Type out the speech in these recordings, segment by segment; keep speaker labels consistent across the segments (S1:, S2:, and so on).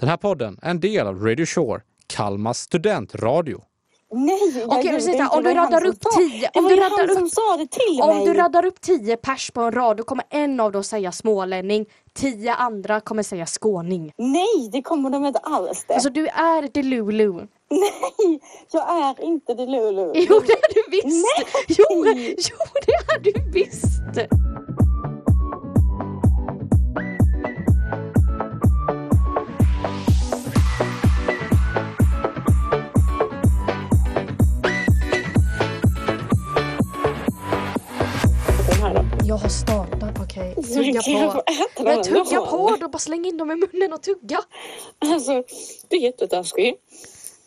S1: Den här podden är en del av Radio Shore, Kalmar studentradio.
S2: Nej,
S3: Okej,
S2: gjorde
S3: jag, om du radar upp tio- om du radar upp- Om
S2: mig.
S3: du raddar upp tio pers på en rad då kommer en av dem säga smålänning, tio andra kommer säga skåning.
S2: Nej, det kommer de inte alls det.
S3: Alltså du är Delulu.
S2: Nej, jag är inte det Lulu.
S3: Jo det är du visst!
S2: Nej!
S3: Jo, jo det är du visst! Startat, okej.
S2: Men
S3: Tugga på.
S2: äta
S3: Men
S2: den
S3: tugga på då, bara släng in dem i munnen och tugga.
S2: Alltså, du är jättetaskig.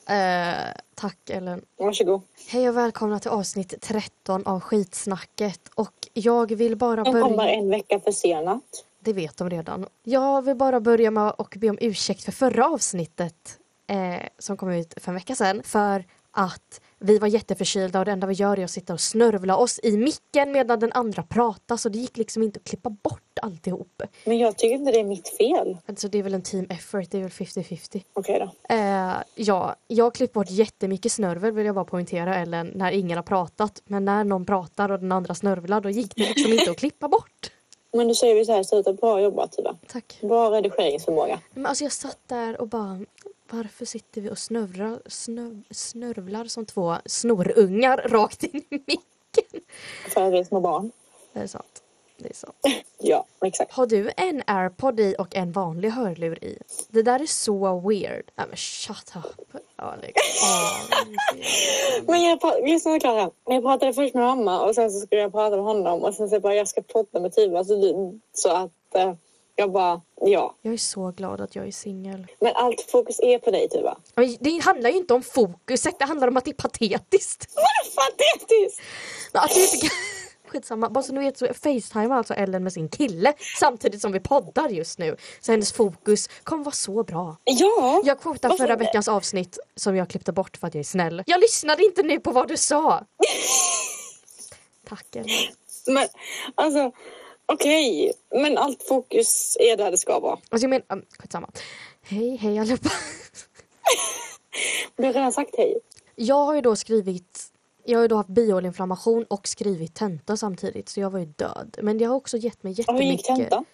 S3: Eh, tack Ellen.
S2: Varsågod.
S3: Hej och välkomna till avsnitt 13 av skitsnacket. Och jag vill bara
S2: De kommer
S3: börja...
S2: en vecka försenat.
S3: Det vet de redan. Jag vill bara börja med att be om ursäkt för förra avsnittet eh, som kom ut för en vecka sedan. För att vi var jätteförkylda och det enda vi gör är att sitta och snörvla oss i micken medan den andra pratar så det gick liksom inte att klippa bort alltihop.
S2: Men jag tycker inte det är mitt fel.
S3: Alltså det är väl en team effort, det är väl 50-50.
S2: Okej då.
S3: Eh, ja, jag har klippt bort jättemycket snörvel vill jag bara poängtera Ellen, när ingen har pratat. Men när någon pratar och den andra snörvlar då gick det liksom inte att klippa bort.
S2: Men då säger vi så här, sluta bra jobbat Tuva.
S3: Tack.
S2: Bra redigeringsförmåga.
S3: Men alltså jag satt där och bara varför sitter vi och snörvlar, snö, snörvlar som två snorungar rakt in i micken?
S2: För att vi är små barn.
S3: Det är sant. Det är sant.
S2: Ja, exakt.
S3: Har du en airpod i och en vanlig hörlur i? Det där är så weird. Nej men shut up. Ja, lägg av.
S2: Men jag, lyssna Klara. Jag pratade först med mamma och sen så skulle jag prata med honom och sen så bara jag ska podda med Tuva så, så att eh, jag bara ja.
S3: Jag är så glad att jag är singel.
S2: Men allt fokus är på dig Tuva.
S3: Det handlar ju inte om fokuset, det handlar om att det är patetiskt.
S2: Vad patetiskt!
S3: Att du inte kan... Skitsamma, bara så ni vet så facetimar alltså Ellen med sin kille samtidigt som vi poddar just nu. Så hennes fokus kommer vara så bra.
S2: Ja.
S3: Jag
S2: Varför
S3: förra veckans avsnitt som jag klippte bort för att jag är snäll. Jag lyssnade inte nu på vad du sa! Tack Ellen.
S2: Men alltså okej. Men allt fokus är där det ska vara.
S3: Alltså jag menar, um, skitsamma. Hej, hej allihopa.
S2: Du har redan sagt hej.
S3: Jag har ju då skrivit jag har ju då haft biolinflammation och skrivit tenta samtidigt så jag var ju död. Men det har också gett mig
S2: Och hur gick
S3: jättemycket.
S2: tentan?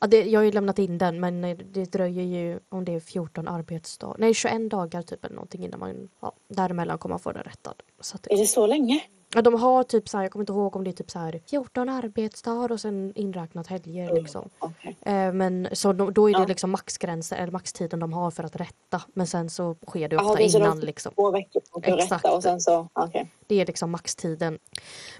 S3: Ja, det, jag har ju lämnat in den men eh, det dröjer ju om det är 14 arbetsdagar. Nej 21 dagar typ eller någonting innan man, ja, däremellan kommer man få den rättad. Så att,
S2: Är det så länge?
S3: Ja, de har typ så här, jag kommer inte ihåg om det är typ så här 14 arbetsdagar och sen inräknat helger liksom.
S2: Okej.
S3: Eh, men så då, då är det
S2: Ja.
S3: liksom maxgränser eller maxtiden de har för att rätta. Men sen så sker det ofta
S2: de
S3: innan
S2: får
S3: liksom.
S2: Två veckor på att
S3: Exakt.
S2: rätta och sen så, okej.
S3: Det är liksom maxtiden.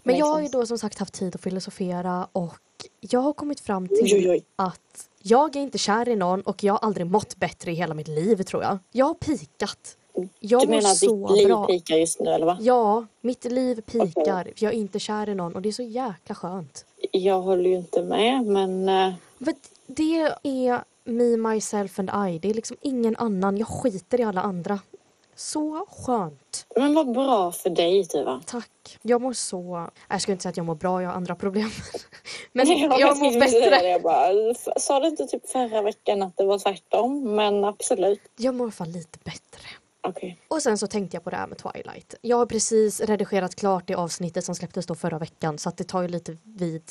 S3: Men jag har ju då som sagt haft tid att filosofera och jag har kommit fram
S2: Oj,
S3: till
S2: oj, oj.
S3: att jag är inte kär i någon och jag har aldrig mått bättre i hela mitt liv tror jag. Jag har pikat. Jag
S2: Du menar
S3: så
S2: ditt liv
S3: bra.
S2: pikar just nu eller va?
S3: Ja, mitt liv pikar. Jag är inte kär i någon och det är så jäkla skönt.
S2: Jag håller ju inte med men eh,
S3: För det är me, myself and I. Det är liksom ingen annan. Jag skiter i alla andra. Så skönt.
S2: Men vad bra för dig Tuva.
S3: Tack. Jag mår så... Jag ska inte säga att jag mår bra, jag har andra problem. Men
S2: Ja,
S3: jag mår bättre.
S2: det, Jag bara, sa du inte typ förra veckan att det var tvärtom? Men absolut.
S3: Jag mår fall lite bättre.
S2: Okej.
S3: Och sen så tänkte jag på det här med Twilight. Jag har precis redigerat klart det avsnittet som släpptes då förra veckan så att det tar ju lite vid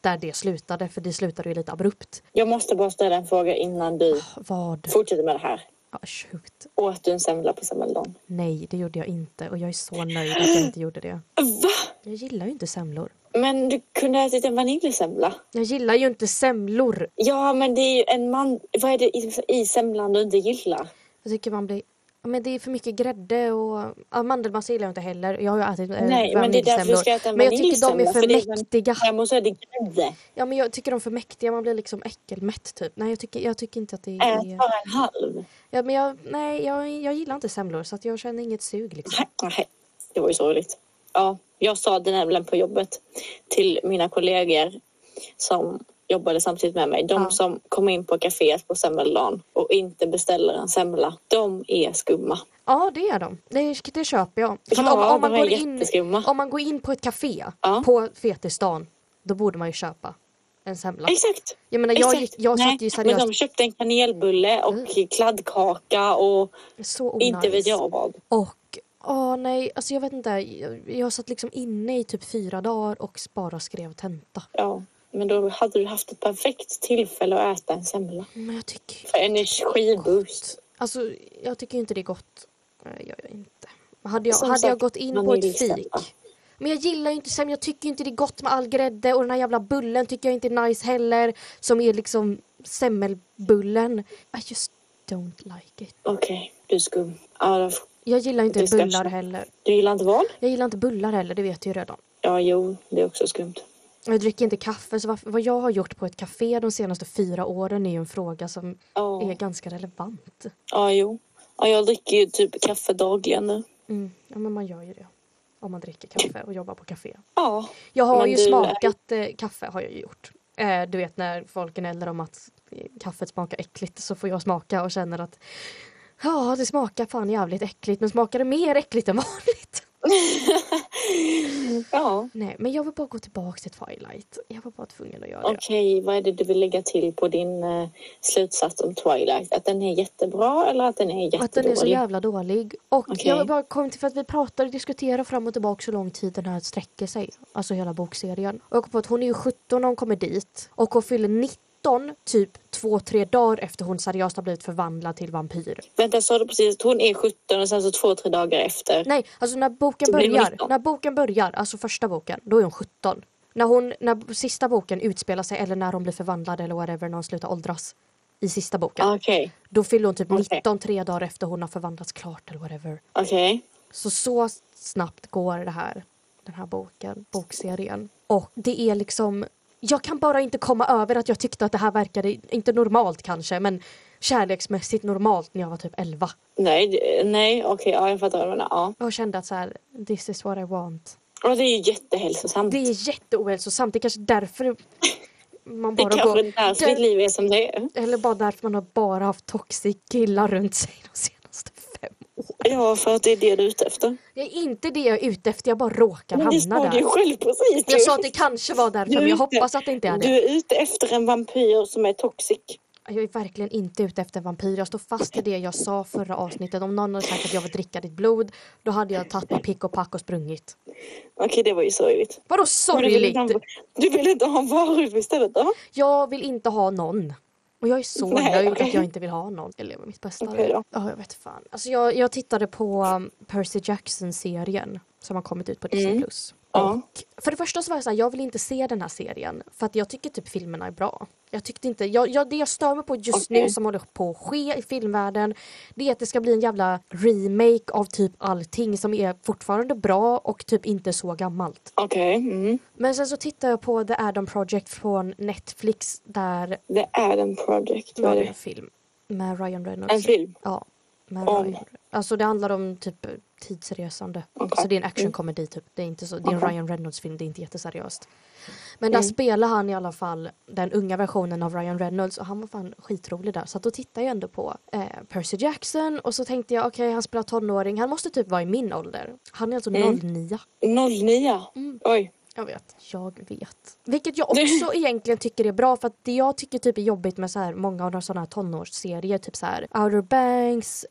S3: där det slutade för det slutade ju lite abrupt.
S2: Jag måste bara ställa en fråga innan du
S3: Vad?
S2: fortsätter med det här.
S3: Ja, shoot.
S2: Åt du en semla på semmeldagen?
S3: Nej, det gjorde jag inte och jag är så nöjd att jag inte gjorde det.
S2: Va?
S3: Jag gillar ju inte semlor.
S2: Men du kunde ha ätit en vaniljsemla.
S3: Jag gillar ju inte semlor.
S2: Ja, men det är ju en man... Vad är det i, i semlan du inte gillar?
S3: Jag tycker man blir... Men det är för mycket grädde och mandelmassa gillar jag inte heller. Jag har ju ätit äh,
S2: Nej, men det är därför du ska äta en
S3: Men jag tycker de är för
S2: för
S3: mäktiga.
S2: Däremot så är det grädde.
S3: Ja men jag tycker de är för mäktiga, man blir liksom äckelmätt typ. Nej jag tycker, jag tycker inte att det
S2: Ät
S3: är...
S2: bara en halv.
S3: Ja, men jag, nej jag, jag gillar inte semlor så att jag känner inget sug liksom.
S2: Nej, det var ju sorgligt. Ja, jag sa det nämligen på jobbet till mina kollegor som jobbade samtidigt med mig. De
S3: Ja.
S2: som kommer in på kaféet på semmeldagen och inte beställer en semla, de är skumma.
S3: Ja det är de, det, det köper jag.
S2: Ja,
S3: om, om, man går in, om man går in på ett café
S2: Ja.
S3: på fetisdagen, då borde man ju köpa. en semla.
S2: Exakt.
S3: Jag menar jag,
S2: exakt.
S3: jag
S2: Nej,
S3: satt ju
S2: Men
S3: seriöst
S2: de köpte en kanelbulle och
S3: Mm.
S2: kladdkaka och inte vet jag vad.
S3: Och åh nej, alltså jag vet inte. Jag, jag satt liksom inne i typ fyra dagar och bara skrev tenta.
S2: Ja, men då hade du haft ett perfekt tillfälle att äta en semla.
S3: Men jag tycker
S2: För energiboost.
S3: Alltså jag tycker inte det är gott. Jag gör inte. Hade jag,
S2: Som
S3: hade jag
S2: sagt,
S3: gått in på ett fik. Men jag gillar ju inte semla. Jag tycker inte det är gott med all grädde och den här jävla bullen tycker jag inte är nice heller. Som är liksom semmelbullen. I just don't like it.
S2: Okej, du är skum. Ja,
S3: Jag gillar inte bullar
S2: jag-
S3: heller.
S2: du gillar inte vad?
S3: Jag gillar inte bullar heller, det vet du ju redan.
S2: Ja, jo, det är också skumt.
S3: Jag dricker inte kaffe, så vad, jag har gjort på ett café de senaste fyra åren är ju en fråga som
S2: Ja,
S3: är ganska relevant.
S2: ja jo. Ja, jag dricker ju typ kaffe dagligen nu.
S3: Mm. Ja, men man gör ju det. Om man dricker kaffe och jobbar på café.
S2: Ja,
S3: Jag har ju
S2: du-
S3: smakat eh, kaffe, har jag ju gjort. Eh, du vet när folk gnäller om att kaffet smakar äckligt så får jag smaka och känner att ja, det smakar fan jävligt äckligt men smakar det mer äckligt än vanligt?
S2: ja.
S3: Nej, men jag vill bara gå tillbaka till Twilight. Jag var bara tvungen att göra det.
S2: Okej, vad är det du vill lägga till på din eh, slutsats om Twilight? Att den är jättebra eller att den är jättedålig?
S3: Att den är så jävla dålig. Och
S2: Okej.
S3: jag vill bara komma till för att vi pratar och diskuterar fram och tillbaka så lång tid den här sträcker sig. Alltså hela bokserien. Och jag kom på att hon är ju 17 när hon kommer dit. Och hon fyller 19 typ två, tre dagar efter hon seriöst har blivit förvandlad till vampyr.
S2: Vänta, sa du precis att hon är 17 och sen så två, tre dagar efter?
S3: Nej, alltså när boken börjar,
S2: 19.
S3: när boken börjar, alltså första boken, då är hon 17. När, hon, när sista boken utspelar sig eller när hon blir förvandlad eller whatever, när hon slutar åldras i sista boken.
S2: Okej,
S3: Då fyller hon typ
S2: Okej.
S3: 19 tre dagar efter hon har förvandlats klart eller whatever.
S2: okej.
S3: Så så snabbt går det här, den här boken, bokserien. Och det är liksom, jag kan bara inte komma över att jag tyckte att det här verkade, inte normalt kanske, men kärleksmässigt normalt när jag var typ 11.
S2: Nej, det- nej, okej, ja, jag fattar vad du menar. Ja.
S3: Och kände att så här, this is what I want.
S2: Och det är ju jättehälsosamt.
S3: Det är jätteohälsosamt, det är kanske därför man
S2: Det
S3: bara
S2: kanske
S3: går...
S2: är därför
S3: där-
S2: ditt liv är som det är.
S3: Eller bara därför man har bara haft toxic killar runt sig de.
S2: Ja, för att det är det du är ute efter.
S3: Det är inte det jag är ute efter, jag bara råkar
S2: Men det
S3: hamna
S2: sa du ju
S3: där.
S2: själv precis.
S3: Jag
S2: ju.
S3: sa att det kanske var därför, men jag
S2: ute-
S3: hoppas att det inte är det.
S2: Du är ute efter en vampyr som är toxic.
S3: Jag är verkligen inte ute efter en vampyr. Jag står fast i det jag sa förra avsnittet. Om någon hade sagt att jag vill dricka ditt blod, då hade jag tagit min pick och pack och sprungit.
S2: Okej, det var ju sorgligt.
S3: Vadå
S2: Men
S3: sorgligt?
S2: du vill inte ha en varulv istället då?
S3: Jag vill inte ha någon. Och jag är så
S2: Nej,
S3: nöjd
S2: okej.
S3: att jag inte vill ha någon. Jag lever mitt bästa
S2: då.
S3: Ja, jag vet fan. Alltså jag, jag tittade på um, Percy Jackson-serien som har kommit ut på Disney+.
S2: Mm.
S3: Plus. Och för det första så var jag så här, jag vill inte se den här serien för att jag tycker typ filmerna är bra. Jag tyckte inte, jag, jag, det jag stör mig på just
S2: Okej.
S3: nu som håller på att ske i filmvärlden det är att det ska bli en jävla remake av typ allting som är fortfarande bra och typ inte så gammalt.
S2: Okej. Mm.
S3: Men sen så tittar jag på The Adam Project från Netflix där,
S2: The Adam Project. Vad är det?
S3: en film med Ryan Reynolds.
S2: En film?
S3: Ja. Med
S2: Om?
S3: Ryan. Alltså det handlar om typ tidsresande.
S2: Okej.
S3: Så det är en actionkomedi typ. Det är, inte så, det är en. Ryan Reynolds film, det är inte jätteseriöst. Men där
S2: Mm.
S3: spelar han i alla fall den unga versionen av Ryan Reynolds och han var fan skitrolig där. Så då tittade jag ändå på eh, Percy Jackson och så tänkte jag okej han spelar tonåring, han måste typ vara i min ålder. Han är alltså
S2: Mm.
S3: 09.
S2: 09?
S3: Mm.
S2: Oj.
S3: Jag vet. Jag vet. Vilket jag också egentligen tycker är bra för att det jag tycker typ är jobbigt med så här många av de sådana här tonårsserier, typ så här Outer Banks,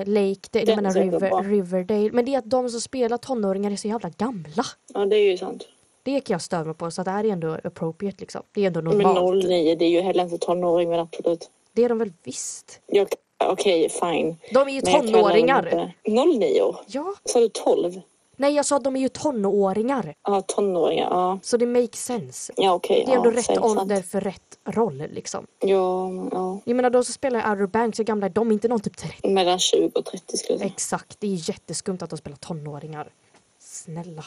S3: eh, Lake, det, jag menar. River, Riverdale. Men det är att de som spelar tonåringar är så jävla gamla.
S2: Ja, det är ju sant.
S3: Det kan jag störa mig på så det här är ändå appropriate liksom. Det är ändå
S2: Men
S3: normalt.
S2: 09, det är ju heller inte tonåring men absolut.
S3: Det är de väl visst.
S2: Jag- Okej, fine.
S3: De är ju
S2: Men
S3: tonåringar.
S2: inte- 09 år?
S3: Ja.
S2: Sa du 12?
S3: Nej jag sa att de är ju tonåringar.
S2: Ja, tonåringar. Ja,
S3: Så det makes sense.
S2: ja okej.
S3: Det är ändå
S2: ja,
S3: rätt
S2: säg sant.
S3: ålder för rätt roll liksom.
S2: Ja, ja.
S3: Jag menar de som spelar Outer Banks, hur gamla är de? Inte någon typ 30
S2: Mellan 20 och 30 skulle jag säga.
S3: Exakt, det är jätteskumt att de spelar tonåringar. Snälla.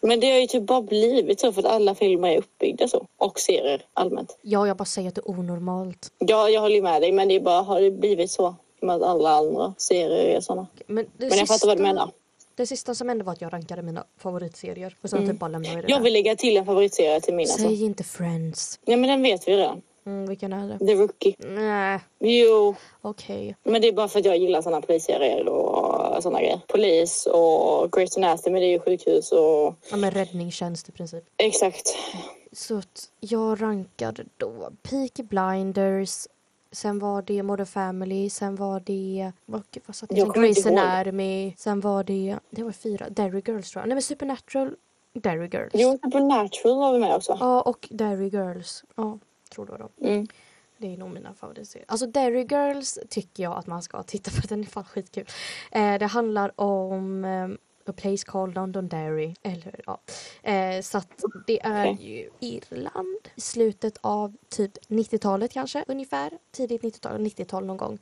S2: Men det har ju typ bara blivit så för att alla filmer är uppbyggda så. Och serier allmänt.
S3: Ja, jag bara säger att det är onormalt.
S2: Ja, jag håller ju med dig men det är bara har det blivit så. Med att alla andra serier är såna.
S3: Men,
S2: Men jag fattar vad du menar.
S3: Det sista som hände var att jag rankade mina favoritserier. Och sen
S2: Mm.
S3: typ bara lämnade det
S2: Jag vill lägga till en favoritserie till min alltså.
S3: Säg inte Friends.
S2: Ja men den vet vi redan.
S3: Mm, vilken är det?
S2: The Rookie.
S3: Nej,
S2: Jo,
S3: okej.
S2: men det är bara för att jag gillar såna polisserier och såna grejer. Polis och Grey's Anatomy, det är ju sjukhus och
S3: Ja, men räddningstjänst i princip.
S2: exakt.
S3: Så att jag rankade då Peaky Blinders, sen var det Modern Family, sen var det vad, vad satt jag? Grey's. Anatomy, sen var det, det var fyra, Derry Girls tror jag. Nej men Supernatural, Derry Girls.
S2: Jo, Supernatural var vi med också.
S3: Ja och Derry Girls, ja tror det var de.
S2: Mm.
S3: Det är nog mina favoritserier. Alltså Derry Girls tycker jag att man ska titta på, den är fan skitkul. Eh, det handlar om eh, A place called Londonderry. Eller ja. Eh, så att det är
S2: Okej.
S3: ju Irland i slutet av typ 90-talet kanske ungefär. Tidigt 90-tal, 90-tal någon gång.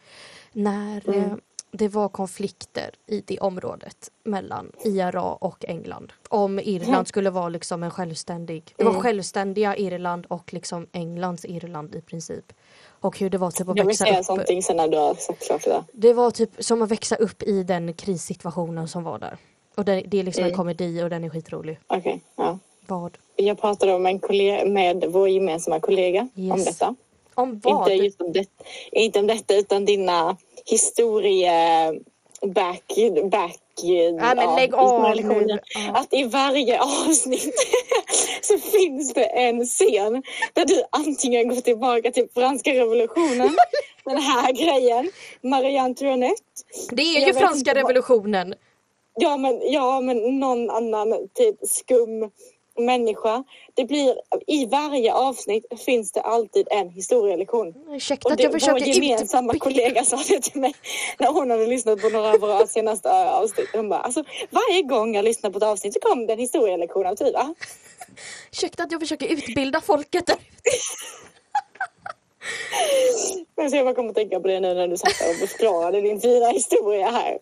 S3: När
S2: Mm.
S3: eh, det var konflikter i det området mellan IRA och England. Om Irland
S2: Mm.
S3: skulle vara liksom en självständig, det var
S2: Mm.
S3: självständiga Irland och liksom Englands Irland i princip. Och hur det var typ att
S2: Jag vill
S3: växa
S2: säga
S3: upp.
S2: någonting sen när du har sagt klart det där.
S3: Det var typ som att växa upp i den krissituationen som var där. Och det, det är liksom en
S2: Mm.
S3: komedi och den är skitrolig.
S2: Okej, ja.
S3: Vad?
S2: Jag pratade om en kollega, med vår gemensamma kollega om
S3: Yes.
S2: detta.
S3: Om vad?
S2: Inte, just om det, inte om detta utan dina historie... Back... back
S3: Nej men lägg av nu. Ja.
S2: Att i varje avsnitt så finns det en scen där du antingen går tillbaka till franska revolutionen, den här grejen, Marie Antoinette.
S3: Det är ju franska
S2: inte vad-
S3: revolutionen.
S2: Ja men, ja, men någon annan typ skum människa. Det blir, I varje avsnitt finns det alltid en historielektion.
S3: Ursäkta
S2: Och
S3: att jag
S2: vår
S3: försöker
S2: gemensamma
S3: ut...
S2: kollega sa det till mig när hon hade lyssnat på några av våra senaste avsnitt. Hon bara, alltså, varje gång jag lyssnar på ett avsnitt så kommer det en historielektion av Tyra.
S3: Ursäkta att jag försöker utbilda folket där.
S2: Men så jag bara kommer att tänka på det nu när du satt och förklarade din fina historia här.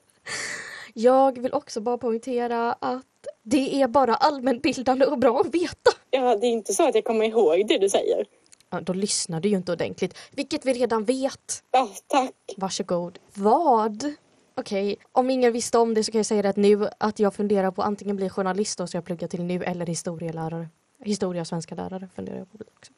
S3: Jag vill också bara poängtera att det är bara allmänbildande och bra att veta.
S2: Ja, det är inte så att jag kommer ihåg det du säger.
S3: Ja, då lyssnar du ju inte ordentligt, vilket vi redan vet.
S2: Ja, tack.
S3: Varsågod. Vad? Okej, om ingen visste om det så kan jag säga det att nu att jag funderar på antingen bli journalist då, så jag pluggar till nu eller historielärare. Historia och svenska lärare funderar jag på också.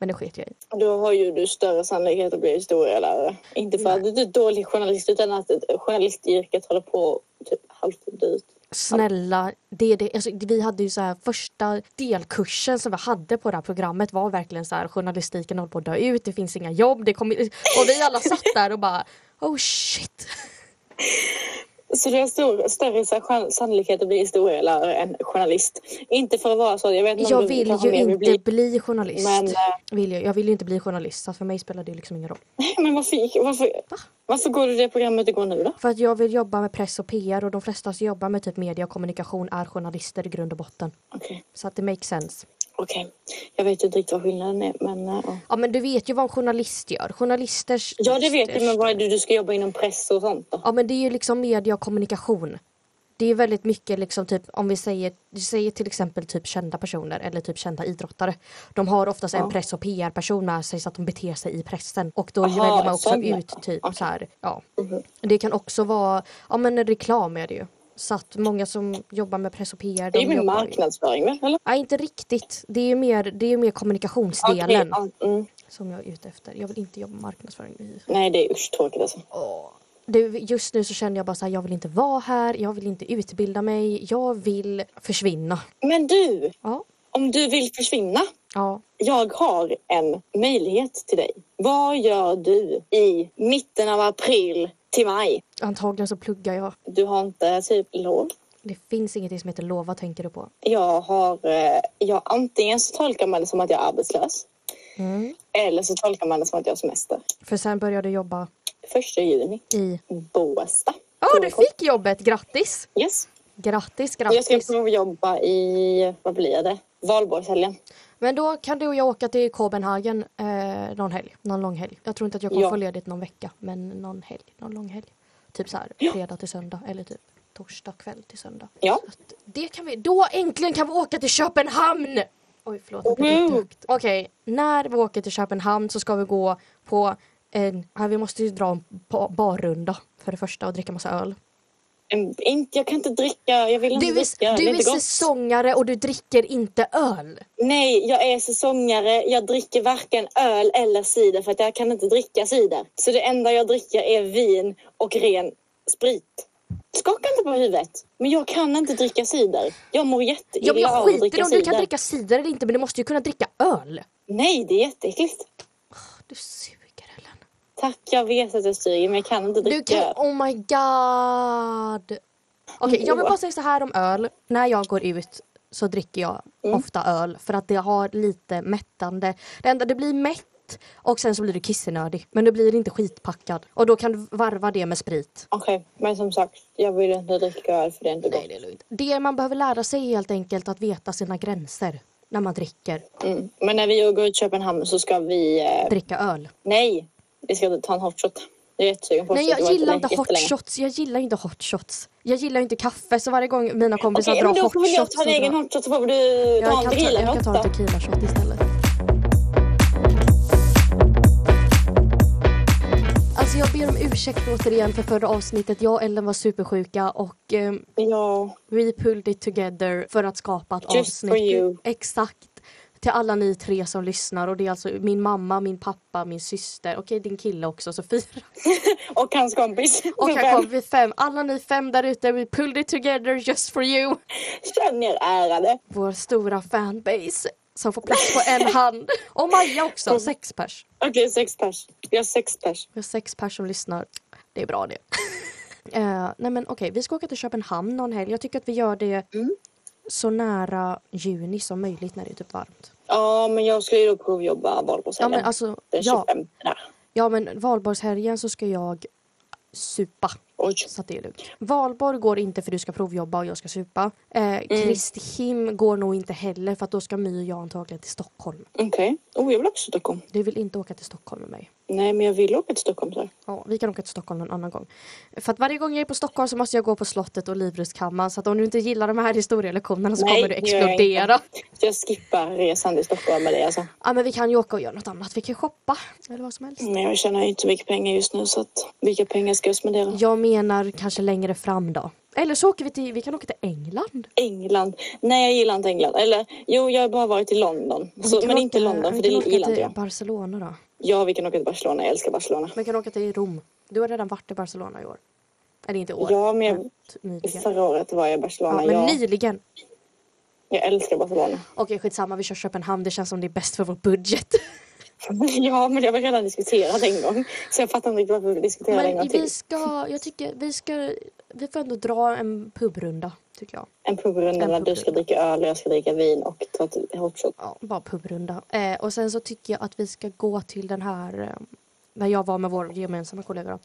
S3: Men det sket jag i.
S2: Då har ju du större sannolikhet att bli historielärare. Inte för att du är dålig journalist utan att journalistyrket håller på typ halvt ut.
S3: Snälla, det det. Alltså, vi hade ju så här första delkursen som vi hade på det här programmet var verkligen så här journalistiken håller på att dö ut, det finns inga jobb, det kommer... och vi alla satt där och bara oh shit.
S2: Så det är stor, större sa- sannolikhet att bli historielärare än journalist. Inte för att vara så. Jag, vet inte
S3: Jag vill ju inte
S2: bli.
S3: bli, journalist.
S2: Men, eh,
S3: Vill jag, jag vill ju inte bli journalist, så för mig spelar det liksom ingen roll.
S2: men varför, varför, varför går du det programmet du går nu då?
S3: För att jag vill jobba med press och PR och de flesta som jobbar med typ media och kommunikation är journalister i grund och botten.
S2: Okej,
S3: Så att det makes sense.
S2: Okej. Jag vet inte riktigt vad skillnaden är. Men, eh, ja.
S3: Men du vet ju vad en journalist gör. Journalisters...
S2: ja, det vet jag. Men vad är det du ska jobba inom press och sånt då?
S3: Ja men det är ju liksom media och kommunikation. Det är väldigt mycket liksom typ om vi säger, vi säger till exempel typ kända personer eller typ kända idrottare. De har oftast en
S2: Ja.
S3: press och PR-person med sig så att de beter sig i pressen och då
S2: Aha,
S3: väljer man också ut typ
S2: Okej.
S3: så här, ja.
S2: Mhm.
S3: Det kan också vara, ja men reklam är det ju. Så att många som jobbar med press och PR
S2: Det är ju
S3: ju-
S2: marknadsföring väl? Eller?
S3: Nej inte riktigt. Det är ju mer, det är mer kommunikationsdelen
S2: ja, mm.
S3: som jag är ute efter. Jag vill inte jobba med marknadsföring.
S2: Nej, det är usch tråkigt alltså.
S3: det, just nu så känner jag bara så här, jag vill inte vara här, jag vill inte utbilda mig, jag vill försvinna.
S2: Men du,
S3: Ja,
S2: om du vill försvinna.
S3: ja.
S2: Jag har en möjlighet till dig. Vad gör du i mitten av april till maj?
S3: Antagligen så pluggar jag.
S2: Du har inte typ lov?
S3: Det finns ingenting som heter lov, vad tänker du på?
S2: Jag har... Eh, jag, antingen så tolkar man det som att jag är arbetslös.
S3: Mm.
S2: Eller så tolkar man det som att jag har semester.
S3: För sen började du jobba
S2: Första juni.
S3: i...
S2: Båstad.
S3: Ja, du fick jobbet! Grattis!
S2: Yes.
S3: Grattis,
S2: Och Jag ska
S3: grattis!
S2: provjobba i, vad blir det? Valborgshelgen.
S3: Men då kan du och jag åka till Kopenhagen eh, någon helg, någon lång helg. Jag tror inte att jag kommer
S2: Ja.
S3: få ledigt någon vecka, men någon helg, någon lång helg. Typ så här,
S2: Ja.
S3: fredag till söndag eller typ torsdag kväll till söndag.
S2: Ja.
S3: Det kan vi, då äntligen kan vi åka till Köpenhamn! Oj förlåt, jättehögt. Okej, när vi åker till Köpenhamn så ska vi gå på en, vi måste ju dra en ba- barrunda för det första och dricka massa öl.
S2: Inte, jag kan inte dricka. Jag vill inte
S3: Du
S2: dricka.
S3: är,
S2: det
S3: du
S2: är
S3: är säsongare och du dricker inte öl.
S2: Nej, jag är säsongare. Jag dricker varken öl eller cider för att jag kan inte dricka cider. Så det enda jag dricker är vin och ren sprit. Skaka inte på huvudet. Men jag kan inte dricka cider. Jag mår
S3: Ja,
S2: jätteilla
S3: jag
S2: av att
S3: skiter
S2: dricka
S3: om du kan
S2: cider.
S3: dricka cider eller inte men du måste ju kunna dricka öl.
S2: Nej, det är jätteäckligt.
S3: Du Ellen.
S2: Tack, jag vet att jag suger men jag kan inte
S3: Du
S2: dricka.
S3: kan, oh my god. Okej, jag vill bara säga så här om öl. När jag går ut så dricker jag
S2: Mm.
S3: ofta öl för att det har lite mättande. Det enda, det blir mätt och sen så blir du kissenödig. Men du blir inte skitpackad. Och då kan du varva det med sprit.
S2: Okej, men som sagt, jag vill inte dricka öl för det är inte gott.
S3: det är lugnt. Det man behöver lära sig är helt enkelt att veta sina gränser när man dricker.
S2: Mm. Men när vi går ut Köpenhamn så ska vi... Eh...
S3: Dricka öl.
S2: Nej, vi ska ta en hot shot. Jag är jättesugen på hot
S3: Nej
S2: shot.
S3: Jag gillar inte hot shots. Jag gillar inte hot shots. Jag gillar inte kaffe så varje gång mina kompisar
S2: Okej,
S3: drar
S2: men då
S3: hot
S2: får väl jag
S3: shots.
S2: ta en egen hot shot så får du
S3: jag
S2: ta en
S3: kan ta,
S2: tequila
S3: jag kan ta en
S2: shot
S3: tequila shot istället. Alltså jag ber om ursäkt återigen för förra avsnittet. Jag och Ellen var supersjuka och eh,
S2: Ja,
S3: we pulled it together för att skapa ett
S2: Just
S3: avsnitt. Exakt. Till alla ni tre som lyssnar och det är alltså min mamma, min pappa, min syster, okej din kille också så fyra.
S2: och hans kompis.
S3: Och
S2: Så
S3: här
S2: fem.
S3: Alla ni fem där ute, we pulled it together just for you.
S2: Känn er ärade.
S3: Vår stora fanbase som får plats på en hand. Och Maja också, sex pers.
S2: Okej, sex pers. Vi har sex pers.
S3: Vi har sex pers som lyssnar. Det är bra det. Eh, nej men okej, vi ska åka till Köpenhamn någon helg. Jag tycker att vi gör det
S2: Mm.
S3: Så nära juni som möjligt när det är typ varmt.
S2: Ja, men jag ska ju då provjobba
S3: Ja
S2: valborgshelgen.
S3: men alltså,
S2: Den
S3: ja,
S2: 25 där.
S3: ja men valborgshelgen så ska jag supa.
S2: Oj.
S3: Så att det är lugnt. Valborg går inte för du ska provjobba och jag ska supa.
S2: Mm.
S3: Eh, Kristihim går nog inte heller för att då ska My och jag antagligen till Stockholm.
S2: Okej. Oh, jag vill också till Stockholm.
S3: Du vill inte åka till Stockholm med mig.
S2: Nej, men jag vill åka till Stockholm. Så.
S3: Ja, vi kan åka till Stockholm någon annan gång. För att varje gång jag är på Stockholm så måste jag gå på slottet och Livrustkammaren så att om du inte gillar de här historielektionerna så
S2: Nej,
S3: kommer du
S2: jag
S3: explodera.
S2: Så jag skippar resan till Stockholm med dig alltså.
S3: Ja men vi kan ju åka och göra något annat. Vi kan shoppa eller vad som helst.
S2: Men jag tjänar ju inte så mycket pengar just nu så att vilka pengar ska jag spendera?
S3: Jag menar kanske längre fram då. Eller så åker vi till, vi kan åka till England.
S2: England. Nej, jag gillar inte England. Eller jo, jag har bara varit i London. Så, men
S3: åka-
S2: inte London, för det gillar inte jag.
S3: Barcelona då.
S2: Ja, vi kan åka till Barcelona. Jag älskar Barcelona.
S3: Vi kan åka till Rom. Du har redan varit i Barcelona i år. Eller inte i år.
S2: Ja, men jag,
S3: nyligen.
S2: förra året var jag i Barcelona.
S3: Ja, men
S2: jag,
S3: nyligen.
S2: jag älskar Barcelona.
S3: Okej skitsamma vi kör Köpenhamn. Det känns som det är bäst för vår budget.
S2: Ja, men det har vi redan diskuterat en gång. Så jag fattar inte riktigt varför vi diskuterar en gång
S3: Men
S2: till.
S3: vi ska, jag tycker vi ska, vi får ändå dra en pubrunda tycker jag.
S2: En pubrunda
S3: En
S2: där du ska dricka öl och jag ska dricka vin och ta till hot shot.
S3: Ja, bara pubrunda. Eh, och sen så tycker jag att vi ska gå till den här, eh, när jag var med vår gemensamma kollega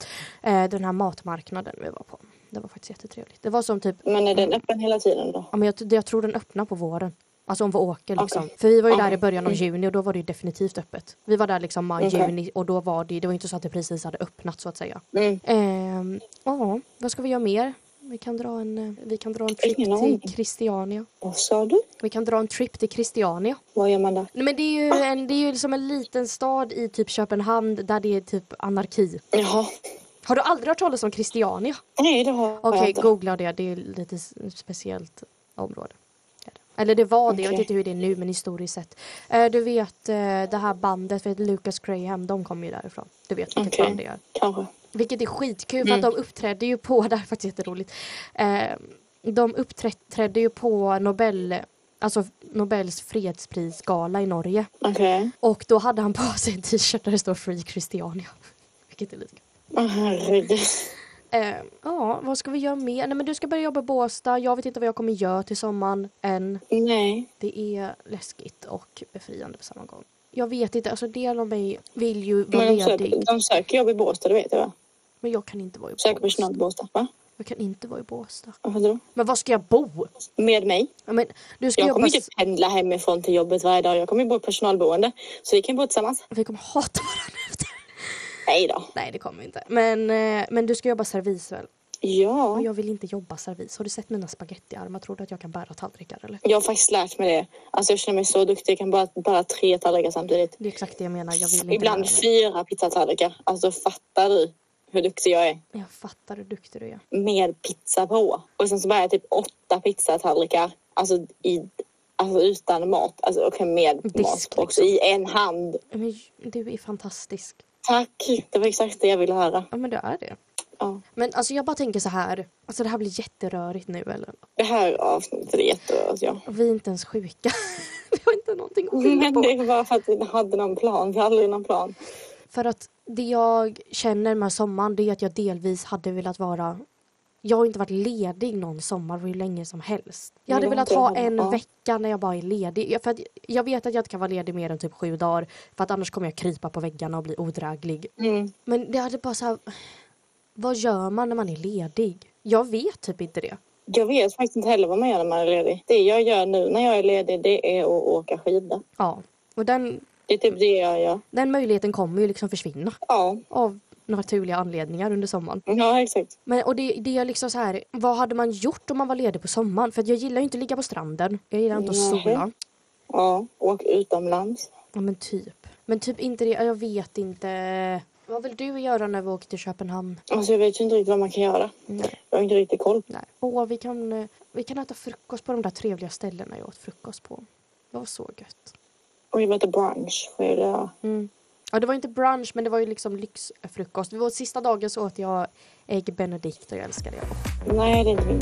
S3: eh, den här matmarknaden vi var på. Det var faktiskt jättetrevligt. Det var som typ,
S2: Men är den öppen hela tiden då?
S3: ja, men jag, jag tror den öppnar på våren. Alltså om vi åker liksom.
S2: Okej.
S3: För vi var ju där i början av juni och då var det ju definitivt öppet. Vi var där liksom maj,
S2: Okej.
S3: juni och då var det, det var inte så att det precis hade öppnat så att säga.
S2: Mm.
S3: Ehm, Ja, vad ska vi göra mer? Vi kan dra en, eh, vi kan dra en trip till Christiania.
S2: Vad sa du?
S3: Vi kan dra en trip till Christiania.
S2: Vad gör man där?
S3: Nej, Men det är ju, en, det är ju som en liten stad i typ Köpenhamn där det är typ anarki.
S2: Jaha.
S3: Har du aldrig hört talas om Christiania?
S2: Nej, det har jag
S3: Okej, googla det. Det är lite speciellt område. Eller det var det, jag vet inte hur det är nu men historiskt sett. Eh, du vet eh, det här bandet, vet Lucas Graham, de kommer ju därifrån. Du vet vilket
S2: Okej.
S3: band det är.
S2: Kanske.
S3: Vilket är skitkul för att de uppträdde ju på, det här är faktiskt jätteroligt. Eh, de uppträdde ju på Nobel, alltså Nobels fredsprisgala i Norge.
S2: Okej.
S3: Och då hade han på sig en t-shirt där det står Free Christiania. Vilket är lite.
S2: Åh herregud.
S3: Eh, ja, vad ska vi göra mer? Nej men du ska börja jobba i Båstad. Jag vet inte vad jag kommer göra till sommaren än.
S2: Nej.
S3: Det är läskigt och befriande på samma gång. Jag vet inte, alltså del av mig vill ju vara
S2: Men
S3: ledig.
S2: de söker jobb i Båstad, det vet jag va?
S3: Men jag kan inte vara i
S2: Söker personal i
S3: Båstad.
S2: Båstad, va?
S3: Jag kan inte vara i Båstad.
S2: Varför då?
S3: Men var ska jag bo?
S2: Med mig.
S3: Ja, men, du ska
S2: Jag
S3: jobba...
S2: kommer inte pendla hemifrån till jobbet varje dag. Jag kommer bo i personalboende. Så vi kan bo tillsammans.
S3: Vi kommer hata varandra efter.
S2: Nej då.
S3: Nej det kommer vi inte. Men, eh, men du ska jobba servis väl?
S2: Ja.
S3: Och jag vill inte jobba servis. Har du sett mina spagettiarmar? Tror du att jag kan bära tallrikar eller?
S2: Jag har faktiskt lärt mig det. Alltså jag känner mig så duktig. Jag kan bara bära tre tallrikar samtidigt.
S3: Det är exakt det jag menar. Jag vill inte
S2: Ibland
S3: lära mig.
S2: fyra pizzatallrikar. Alltså fattar du hur duktig jag är?
S3: Jag fattar hur duktig du är.
S2: Med pizza på. Och sen så bär jag typ åtta pizzatallrikar. Alltså, i, alltså utan mat. Alltså okej med
S3: Disk,
S2: mat också.
S3: liksom.
S2: I en hand.
S3: Men du är fantastisk.
S2: Tack. Det var exakt det jag ville höra.
S3: Ja men du är det.
S2: Ja.
S3: Men alltså jag bara tänker så här. Alltså det här blir jätterörigt nu eller?
S2: Det här avsnittet är jätterörigt, ja.
S3: Och vi är inte ens sjuka. vi har inte någonting att skylla
S2: Men
S3: på.
S2: det var för att vi hade någon plan. Vi hade aldrig någon plan.
S3: För att det jag känner med sommaren det är att jag delvis hade velat vara jag har inte varit ledig någon sommar hur länge som helst. Jag hade velat ha en
S2: Ja.
S3: vecka när jag bara är ledig. För jag vet att jag inte kan vara ledig mer än typ sju dagar. För att annars kommer jag krypa på väggarna och bli odräglig.
S2: Mm.
S3: Men det hade bara så här, Vad gör man när man är ledig? Jag vet typ inte det.
S2: Jag vet faktiskt inte heller vad man gör när man är ledig. Det jag gör nu när jag är ledig det är att åka skidor.
S3: Ja. Och den,
S2: Det är typ det jag gör.
S3: den möjligheten kommer ju liksom försvinna.
S2: Ja,
S3: Av naturliga anledningar under sommaren.
S2: ja exakt.
S3: Men, och det, det är liksom så här, vad hade man gjort om man var ledig på sommaren? För jag gillar ju inte att ligga på stranden. Jag gillar inte att sola.
S2: Ja, åk utomlands.
S3: Ja men typ. Men typ inte det, jag vet inte. Vad vill du göra när vi åker till Köpenhamn?
S2: Alltså jag vet ju inte riktigt vad man kan göra.
S3: Nej.
S2: Jag har inte riktigt koll.
S3: Nej. Åh, vi kan, eh, vi kan äta frukost på de där trevliga ställena jag åt frukost på. Det var så gött.
S2: Och vi äter brunch. Vad är det?
S3: Mm. Ja, det var inte brunch men det var ju liksom lyxfrukost. Det var sista dagen så åt jag ägg benedict och jag älskar det.
S2: Nej, det är inte min.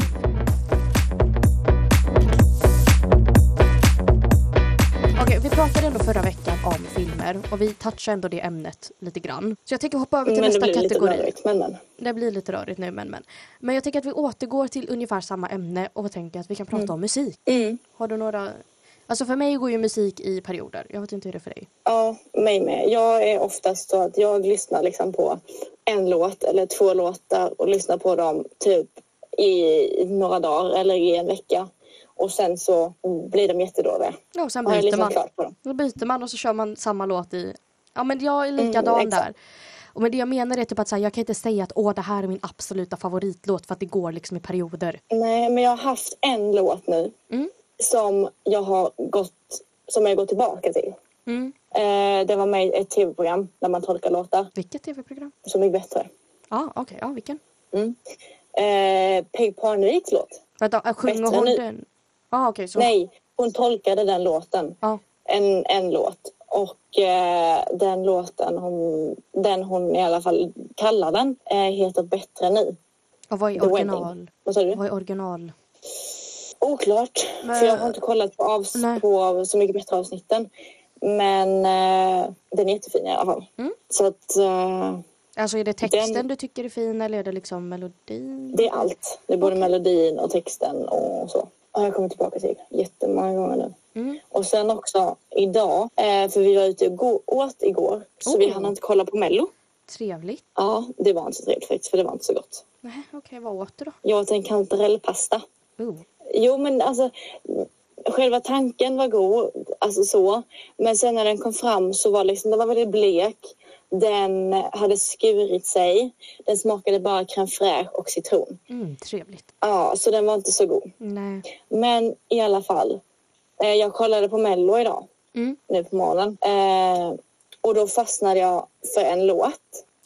S3: Okej, vi pratade ändå förra veckan om filmer och vi touchade ändå det ämnet lite grann. Så jag tänker hoppa över till
S2: Men
S3: nästa kategori.
S2: rörigt. Men, men.
S3: Det blir lite rörigt nu men men. Men jag tänker att vi återgår till ungefär samma ämne och tänker att vi kan prata om musik.
S2: Mm.
S3: Har du några... Alltså för mig går ju musik i perioder. Jag vet inte hur det är för dig.
S2: Ja, mig med. Jag är oftast så att jag lyssnar liksom på en låt eller två låtar och lyssnar på dem typ i några dagar eller i en vecka. Och sen så blir de jättedåliga.
S3: Ja, och sen byter
S2: lyssnat
S3: man.
S2: klart på dem.
S3: Då byter man och så kör man samma låt i... Ja men jag är likadan
S2: Mm,
S3: där. Och men det jag menar är typ att så här, jag kan inte säga att åh det här är min absoluta favoritlåt för att det går liksom i perioder.
S2: Nej, men jag har haft en låt nu
S3: Mm.
S2: Som jag har gått, som jag går tillbaka till.
S3: Mm.
S2: Eh, det var med i ett tv-program där man tolkar låtar
S3: Vilket tv-program?
S2: Så mycket bättre.
S3: Ja okej, ja vilken?
S2: Mm. Eh, Peg Parneviks låt.
S3: Vänta, äh, sjunger hon
S2: nu.
S3: den? Ja okej så.
S2: Nej, hon tolkade den låten.
S3: Ja.
S2: En, en låt. Och eh, den låten, hon, den hon i alla fall kallar den, eh, heter Bättre nu.
S3: Och vad är
S2: The
S3: original?
S2: Wedding. Vad sa du?
S3: Vad är original?
S2: Oklart.
S3: Men-
S2: För jag har inte kollat på, avs-
S3: Nej.
S2: på Så mycket bättre avsnitten. Men eh, den är jättefin i alla fall.
S3: Mm.
S2: Så att eh,
S3: Alltså är det texten
S2: Den-
S3: du tycker är fin eller är det liksom melodin?
S2: det är allt. Det är både
S3: Okej.
S2: melodin och texten och så. Och jag kommer tillbaka till jättemånga gånger nu.
S3: Mm.
S2: Och sen också idag, eh, för vi var ute och åt igår. Så vi
S3: Oh.
S2: hann inte kolla på Mello.
S3: Trevligt.
S2: Ja, det var inte så trevligt faktiskt för det var inte så gott.
S3: Nej, okej, vad åt du då?
S2: Jag åt en kantarellpasta.
S3: Oh.
S2: Jo men alltså själva tanken var god, alltså så. Men sen när den kom fram så var liksom, den var väldigt blek. Den hade skurit sig. Den smakade bara crème fraîche och citron.
S3: Mm, trevligt.
S2: Ja, så den var inte så god.
S3: Nej.
S2: Men i alla fall. Eh, jag kollade på Mello idag,
S3: Mm.
S2: nu på morgonen. Eh, och då fastnade jag för en låt.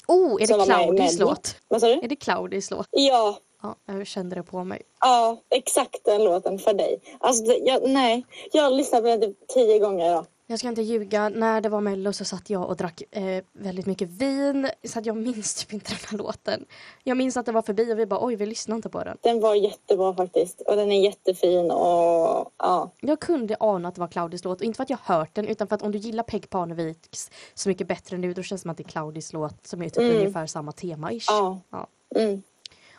S3: Oh, är det Claudis låt?
S2: Vad sa du?
S3: Är det Claudis låt?
S2: Ja,
S3: Ja, jag kände det på mig.
S2: ja, exakt den låten för dig. Alltså, det- jag, nej, jag har lyssnat på den typ tio gånger idag.
S3: Jag ska inte ljuga, när det var mello så satt jag och drack eh, väldigt mycket vin. Så att jag minns typ inte den här låten. Jag minns att den var förbi och vi bara oj, vi lyssnar inte på den.
S2: Den var jättebra faktiskt. Och den är jättefin och ja.
S3: Jag kunde ana att det var Claudis låt och inte för att jag hört den utan för att om du gillar Peg Parneviks Så mycket bättre nu då känns det som att det är Claudis låt som är typ
S2: Mm.
S3: ungefär samma tema-ish.
S2: Ja.
S3: Ja.
S2: Mm.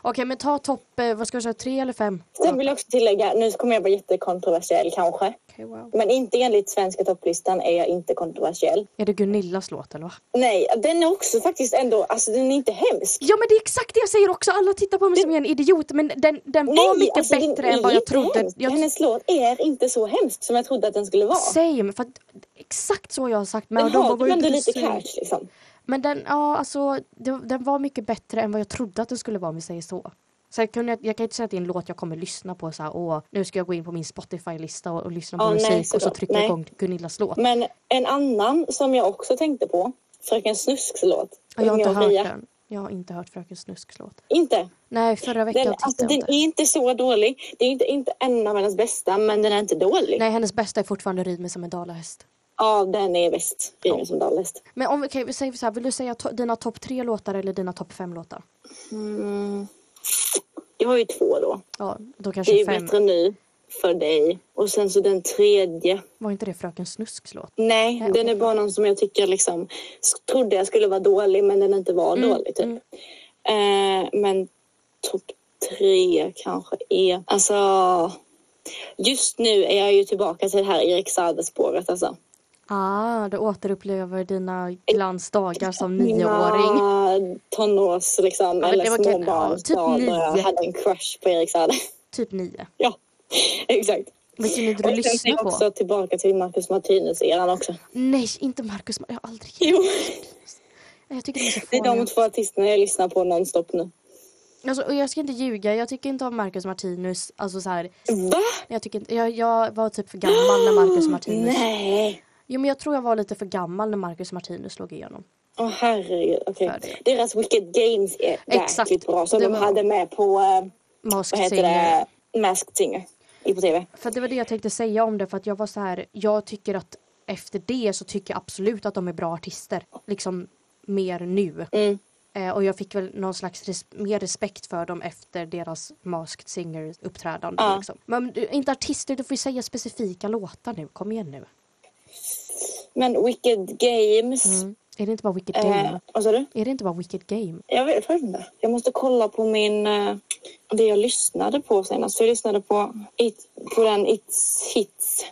S3: Okej, men ta topp, eh, vad ska jag säga, tre eller fem?
S2: Sen vill jag också tillägga, nu kommer jag vara jättekontroversiell kanske.
S3: Okej, wow.
S2: Men inte enligt svenska topplistan är jag inte kontroversiell.
S3: Är det Gunillas låt eller va?
S2: Nej, den är också faktiskt ändå, alltså den är inte hemsk.
S3: Ja men det är exakt det jag säger också, alla tittar på mig som en idiot men den, den var mycket
S2: alltså, den
S3: bättre
S2: är
S3: än vad jag trodde.
S2: hemsk.
S3: Jag,
S2: Hennes låt är inte så hemsk som jag trodde att den skulle vara.
S3: Same, för att, exakt så jag har sagt. Men
S2: Den
S3: de
S2: har ju ändå lite cash liksom.
S3: Men den, ja alltså, det, den var mycket bättre än vad jag trodde att den skulle vara om vi säger så. Så jag, kunde, jag kan inte säga att det är en låt jag kommer lyssna på så här, åh, nu ska jag gå in på min Spotify-lista och, och lyssna på
S2: Ja, nej,
S3: musik och så trycker jag
S2: Nej.
S3: igång Gunillas låt.
S2: Men en annan som jag också tänkte på, Fröken Snusks låt.
S3: Ja, jag har inte hört den. Jag har inte hört Fröken Snusks låt.
S2: Inte?
S3: Nej, förra veckan
S2: Den, alltså, den
S3: inte.
S2: är inte så dålig. Det är inte, inte en av hennes bästa, men den är inte dålig.
S3: Nej, hennes bästa är fortfarande Rid mig som en dalahäst.
S2: Ja, den är bäst. River som Dallest.
S3: Men om okay, vi säger så här, vill du säga to- dina topp tre låtar eller dina topp fem låtar?
S2: Mm. Jag har ju två då.
S3: Ja, då
S2: Det
S3: kanske
S2: är ju
S3: fem.
S2: bättre nu för dig. Och sen så den tredje.
S3: Var inte det Fröken Snusks låt?
S2: Nej,
S3: Nej,
S2: den
S3: okej.
S2: är bara någon som jag tycker liksom trodde jag skulle vara dålig men den inte var
S3: Mm,
S2: dålig typ.
S3: mm.
S2: Eh, men topp tre kanske är... Alltså... Just nu är jag ju tillbaka till det här Erik Saade-spåret alltså.
S3: Ah, du återupplever dina glansdagar som nioåring.
S2: Mina tonårs liksom,
S3: men
S2: eller
S3: det
S2: småbarnsdagar
S3: Ja, typ
S2: då jag hade en crush på Erik Saade.
S3: Typ nio.
S2: ja, exakt.
S3: Vilken är det du
S2: jag
S3: på?
S2: också tillbaka till Marcus Martinus-eran också.
S3: Nej, inte Marcus. Jag har aldrig...
S2: Jo,
S3: Jag tycker de är så
S2: det är de två artisterna jag lyssnar på nonstop nu.
S3: Alltså, och jag ska inte ljuga, jag tycker inte om Marcus Martinus. Alltså så här,
S2: Va?
S3: jag, tycker inte, jag, jag var typ för gammal när Marcus Martinus...
S2: Nej.
S3: Jo men jag tror jag var lite för gammal när Marcus Martinus slog igenom.
S2: Åh herregud, okej.
S3: Det.
S2: Deras Wicked Games är
S3: Exakt.
S2: jäkligt bra. Som
S3: Det
S2: de
S3: var-
S2: hade med på, eh,
S3: Masked
S2: vad heter
S3: Singer.
S2: det, Masked Singer. I på tv.
S3: För det var det jag tänkte säga om det för att jag var så här, jag tycker att efter det så tycker jag absolut att de är bra artister. Liksom mer nu.
S2: Mm.
S3: Eh, och jag fick väl någon slags res- mer respekt för dem efter deras Masked Singer uppträdande.
S2: Ja.
S3: Liksom. Men inte artister, du får ju säga specifika låtar nu. Kom igen nu.
S2: Men Wicked Games.
S3: Mm. Är det inte bara Wicked
S2: Eh,
S3: Game?
S2: vad sa du?
S3: Är det inte bara Wicked Game?
S2: Jag vet faktiskt inte. Jag måste kolla på min... eh, det jag lyssnade på senast. För jag lyssnade på, it, på den It's Hits.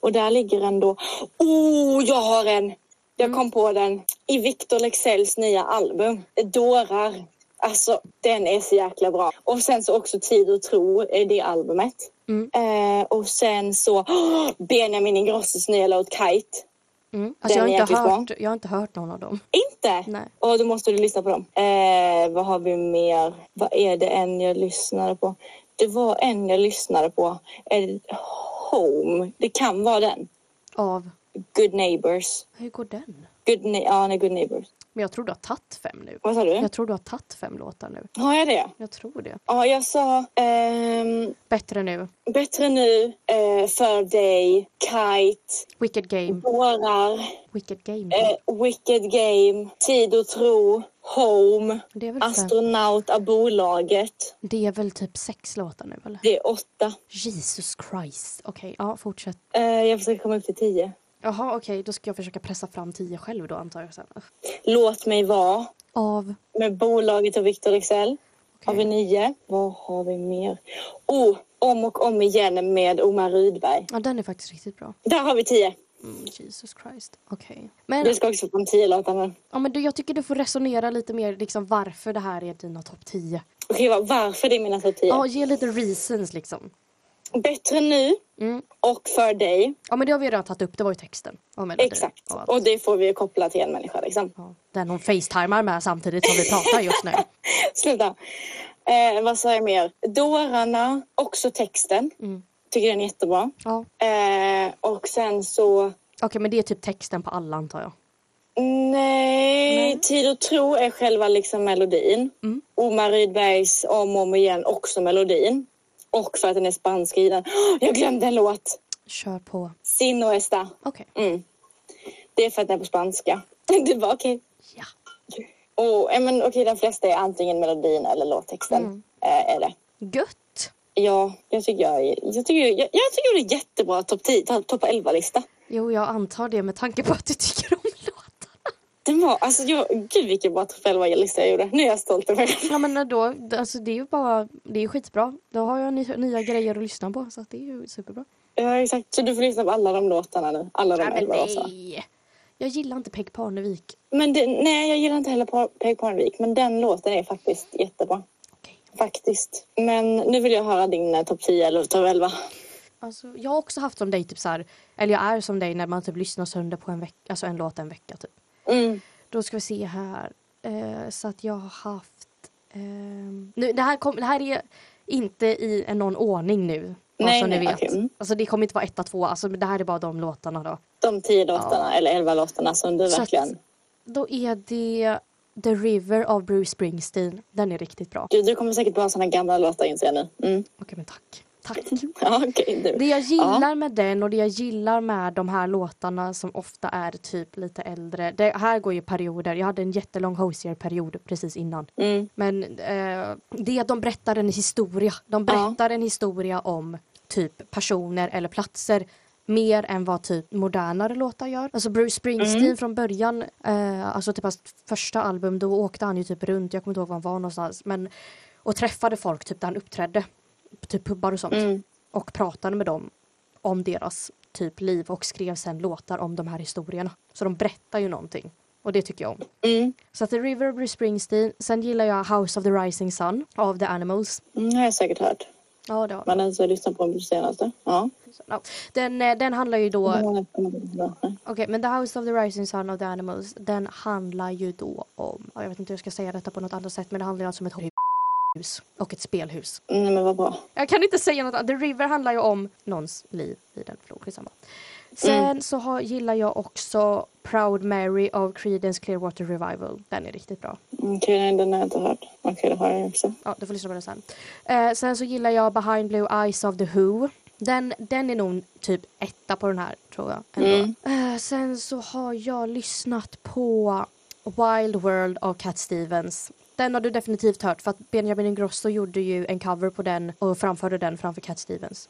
S2: Och där ligger en då... Oh, jag har en! Jag kom på den. I Victor Leksells nya album. Dårar. Alltså, den är så jäkla bra. Och sen så också Tid och tro är det albumet.
S3: Mm.
S2: Eh, och sen så oh, Benjamin Ingrossos nya låt Kite.
S3: Mm. Alltså, jag, har
S2: är
S3: inte hört, jag har inte hört någon av dem.
S2: Inte?
S3: Nej.
S2: Och då måste du lyssna på dem. Eh, vad har vi mer? Vad är det en jag lyssnade på? Det var en jag lyssnade på. Eh, Home. Det kan vara den.
S3: Av,
S2: Good Neighbors.
S3: hur går den?
S2: Good, ja, nej, Good Neighbors.
S3: Men jag tror du har tagit fem nu.
S2: Vad sa du?
S3: Jag tror du har tagit fem låtar nu.
S2: Har jag det?
S3: Jag tror det.
S2: Ja, jag sa ehm,
S3: Bättre nu.
S2: Bättre nu, eh, För dig, Kite,
S3: Wicked Game.
S2: Bårar,
S3: Wicked Game.
S2: eh, Wicked Game, Tid och tro, Home,
S3: det, är väl fem.
S2: Astronaut av bolaget.
S3: det är väl typ sex låtar nu eller?
S2: Det är åtta.
S3: Jesus Christ. Okej, ja fortsätt.
S2: Eh, jag försöker komma upp till tio.
S3: Jaha okej, då ska jag försöka pressa fram tio själv då antar jag sen.
S2: Låt mig vara
S3: Av?
S2: med bolaget och Victor Excel. Har vi nio. Vad har vi mer? Oh, om och om igen med Omar Rydberg.
S3: Ja den är faktiskt riktigt bra.
S2: Där har vi tio.
S3: Mm, Jesus Christ. Okej. Men,
S2: Det ska också få en tio låtar nu.
S3: ja, men du, jag tycker du får resonera lite mer liksom varför det här är dina topp 10.
S2: Okej, va- varför det är mina topp tio?
S3: Ja, ge lite reasons liksom.
S2: Bättre nu
S3: Mm.
S2: och för dig.
S3: Ja men det har vi redan tagit upp, det var ju texten. Och
S2: Exakt.
S3: och allt.
S2: Och det får vi koppla till en människa liksom.
S3: Ja, den hon facetimar med samtidigt som vi pratar just nu.
S2: Sluta. Eh, vad sa jag mer? Dårarna, också texten.
S3: Mm.
S2: Tycker den är jättebra.
S3: Ja.
S2: Eh, och sen så...
S3: Okej men det är typ texten på alla antar jag.
S2: Nej, Tid och tro är själva liksom melodin.
S3: Mm.
S2: Omar Rydbergs Om och om igen också melodin. Och för att den är spanskriven. Jag glömde en låt!
S3: Kör på.
S2: Sin och esta.
S3: Okej.
S2: Mm. Det är för att den är på spanska. Du bara okej.
S3: Ja.
S2: Och, men, okej, de flesta är antingen melodin eller låttexten.
S3: Mm.
S2: Eh, är det.
S3: Gött!
S2: Ja, jag tycker jag, jag, tycker, jag, jag tycker det är jättebra topp 10, topp topp 11-lista.
S3: Jo jag antar det med tanke på att du tycker om.
S2: Den var, alltså jag, gud vilken bra 11-lista jag gjorde. Nu är jag stolt över det.
S3: Ja men då, alltså det är ju bara, det är ju skitbra. Då har jag ny, nya grejer att lyssna på så det är ju superbra.
S2: Ja, exakt. Så du får lyssna på alla de låtarna nu. Alla de
S3: men
S2: 11 låtarna.
S3: nej! Jag gillar inte Peg Parnevik.
S2: Men det, nej, jag gillar inte heller Peg Parnevik. Men den låten är faktiskt jättebra.
S3: Okej.
S2: Faktiskt. Men nu vill jag höra din eh, topp 10 eller topp 11.
S3: Alltså, jag har också haft som dig, typ så här, eller jag är som dig när man typ lyssnar sönder på en vecka, alltså en låt en vecka typ.
S2: Mm.
S3: Då ska vi se här. Eh, så att jag har haft... ehm, nu, det, här kom, det här är inte i någon ordning nu.
S2: Nej,
S3: ni
S2: nej,
S3: vet.
S2: okej, mm.
S3: Alltså, det kommer inte vara etta, två. Alltså, det här är bara de låtarna då.
S2: De 10 låtarna, eller 11 låtarna som du
S3: Så att-
S2: verkligen...
S3: Då är det The River av Bruce Springsteen. Den är riktigt bra.
S2: Du, du kommer säkert bara såna gamla låtar inser jag nu. Mm.
S3: Okej men tack. Tack.
S2: Ja, du.
S3: Det jag gillar med den och det jag gillar med de här låtarna som ofta är typ lite äldre. Det här går ju perioder. Jag hade en jättelång Hosier-period precis innan.
S2: Mm.
S3: Men eh, det är att de berättar en historia. De berättar en historia om typ personer eller platser mer än vad typ modernare låtar gör. Alltså Bruce Springsteen
S2: Mm.
S3: från början, eh, alltså typ hans första album, då åkte han ju typ runt, jag kommer inte ihåg var han var någonstans, men och träffade folk typ där han uppträdde, typ pubbar och sånt
S2: Mm.
S3: och pratade med dem om deras typ liv och skrev sen låtar om de här historierna. Så de berättar ju någonting och det tycker jag om.
S2: Mm.
S3: Så att The River, Bruce Springsteen, sen gillar jag House of the Rising Sun av The Animals.
S2: Mm, har jag säkert hört.
S3: Ja, det har
S2: Men den som jag lyssnade på den senaste. Ja.
S3: den, eh, den handlar ju då Okej, men The House of the Rising Sun of the Animals, den handlar ju då om, ja, jag vet inte hur jag ska säga detta på något annat sätt, men det handlar ju alltså om ett hus och ett spelhus.
S2: Nej men vad bra.
S3: Jag kan inte säga något annat. The River handlar ju om någons liv i den floden. Sen så har, gillar jag också Proud Mary av Creedence Clearwater Revival. Den är riktigt bra.
S2: Okej, nej, den har jag inte hört. Okej, det har jag också.
S3: Ja, du får lyssna på den sen. Eh, sen så gillar jag Behind Blue Eyes of the Who. Den, den är nog typ etta på den här tror jag.
S2: Mm.
S3: Eh, sen så har jag lyssnat på Wild World av Cat Stevens. Den har du definitivt hört för att Benjamin Ingrosso gjorde ju en cover på den och framförde den framför Cat Stevens.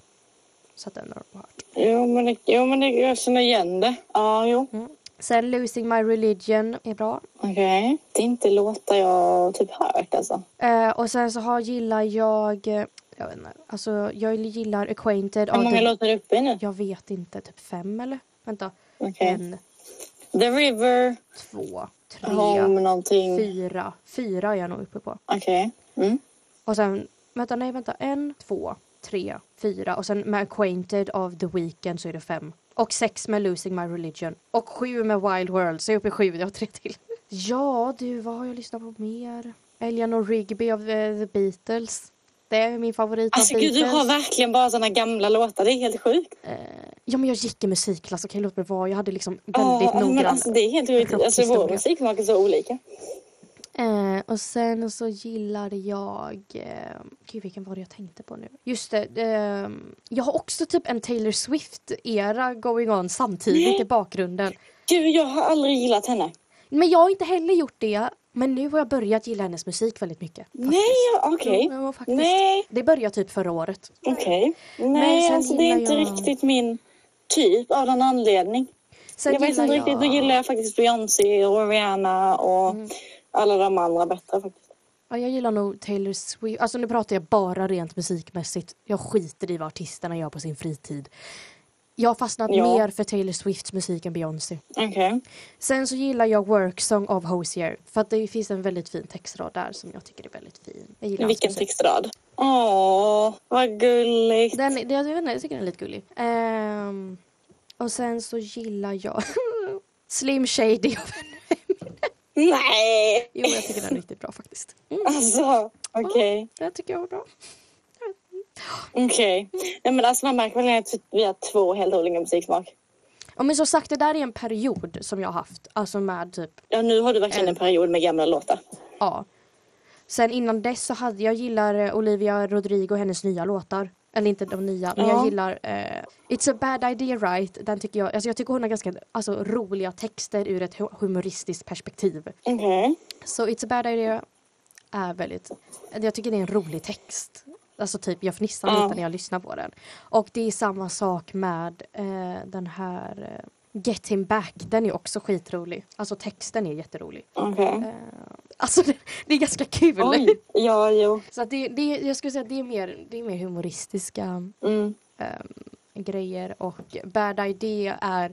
S3: Så att den har du hört.
S2: Jo, men, det, jo, men det, jag känner igen det. Ja, jo.
S3: Sen Losing My Religion är bra.
S2: Okej. Det är inte låtar jag typ hört alltså.
S3: Eh, och sen så har, gillar jag, eh, jag vet inte, alltså jag gillar Acquainted
S2: Hur många
S3: The-
S2: låtar är uppe nu?
S3: Jag vet inte, typ fem eller? Vänta.
S2: Okej.
S3: En,
S2: The River,
S3: två, tre,
S2: Home någonting.
S3: fyra. Fyra är jag nog uppe på.
S2: Okej. Mm.
S3: Och sen, vänta, nej vänta. En, två, tre, fyra. Och sen med Acquainted av The Weeknd så är det fem. Och sex med Losing My Religion. Och sju med Wild World, så jag är uppe i sju. Jag har tre till. Ja du, vad har jag lyssnat på mer? Eleanor Rigby av The Beatles. Är min favorit
S2: Alltså gud, du har verkligen bara såna gamla låtar. Det är helt sjukt.
S3: Ja men jag gick i musikklass, okej låt mig vara. Jag hade liksom väldigt
S2: men
S3: noggrann
S2: alltså, det är helt sjukt. Alltså, vår musiksmak är så olika.
S3: Eh, och sen så gillar jag... Eh, gud, vilken var det jag tänkte på nu? Just det. Eh, jag har också typ en Taylor Swift-era going on samtidigt
S2: Nej.
S3: i bakgrunden.
S2: Gud, jag har aldrig gillat henne.
S3: Men jag har inte heller gjort det. Men nu har jag börjat gilla hennes musik väldigt mycket.
S2: Nej, okej.
S3: Ja, faktiskt.
S2: Nej,
S3: Det började typ förra året.
S2: okej.
S3: Men
S2: Nej, alltså det är inte
S3: jag-
S2: riktigt min typ av någon anledning.
S3: Sen
S2: jag vet inte riktigt. Då gillar jag faktiskt Beyoncé och Rihanna och
S3: Mm.
S2: alla de andra bättre faktiskt.
S3: Ja, jag gillar nog Taylor Swift. Alltså nu pratar jag bara rent musikmässigt. Jag skiter i vad artisterna gör på sin fritid. Jag har fastnat
S2: Ja.
S3: mer för Taylor Swifts musik än Beyoncé.
S2: Okej.
S3: Sen så gillar jag Work Song av Hosier. För att det finns en väldigt fin textrad där som jag tycker är väldigt fin. Jag gillar
S2: Vilken textrad. Åh, vad gulligt.
S3: Den, det, jag, vet inte, jag tycker den är lite gullig. Ehm, och sen så gillar jag Slim Shady av
S2: Nej,
S3: Jo, jag tycker den är riktigt bra faktiskt. Mm,
S2: alltså. Okej.
S3: den tycker jag var bra.
S2: Okej. Nej men alltså man märker väl att vi har två helt olika musiksmak.
S3: Ja, men som sagt, det där är en period som jag har haft. Alltså med typ
S2: Ja nu har du verkligen en period med gamla låtar.
S3: Ja. Sen innan dess så hade jag gillar eh, Olivia Rodrigo och hennes nya låtar. Eller inte de nya, men
S2: Ja.
S3: jag gillar eh, It's a bad idea right. Den tycker jag, alltså jag tycker hon har ganska alltså, roliga texter ur ett hu- humoristiskt perspektiv.
S2: Okej.
S3: Så It's a bad idea är väldigt, jag tycker det är en rolig text. Alltså typ jag fnissar
S2: Ja.
S3: lite när jag lyssnar på den. Och det är samma sak med eh, den här eh, Get him back, den är också skitrolig. Alltså texten är jätterolig.
S2: Okej.
S3: Eh, alltså det, det är ganska kul.
S2: Oj. Ja, jo.
S3: Så att det, det, jag skulle säga att det är mer, det är mer humoristiska
S2: Mm.
S3: ehm, grejer och Bad Idea är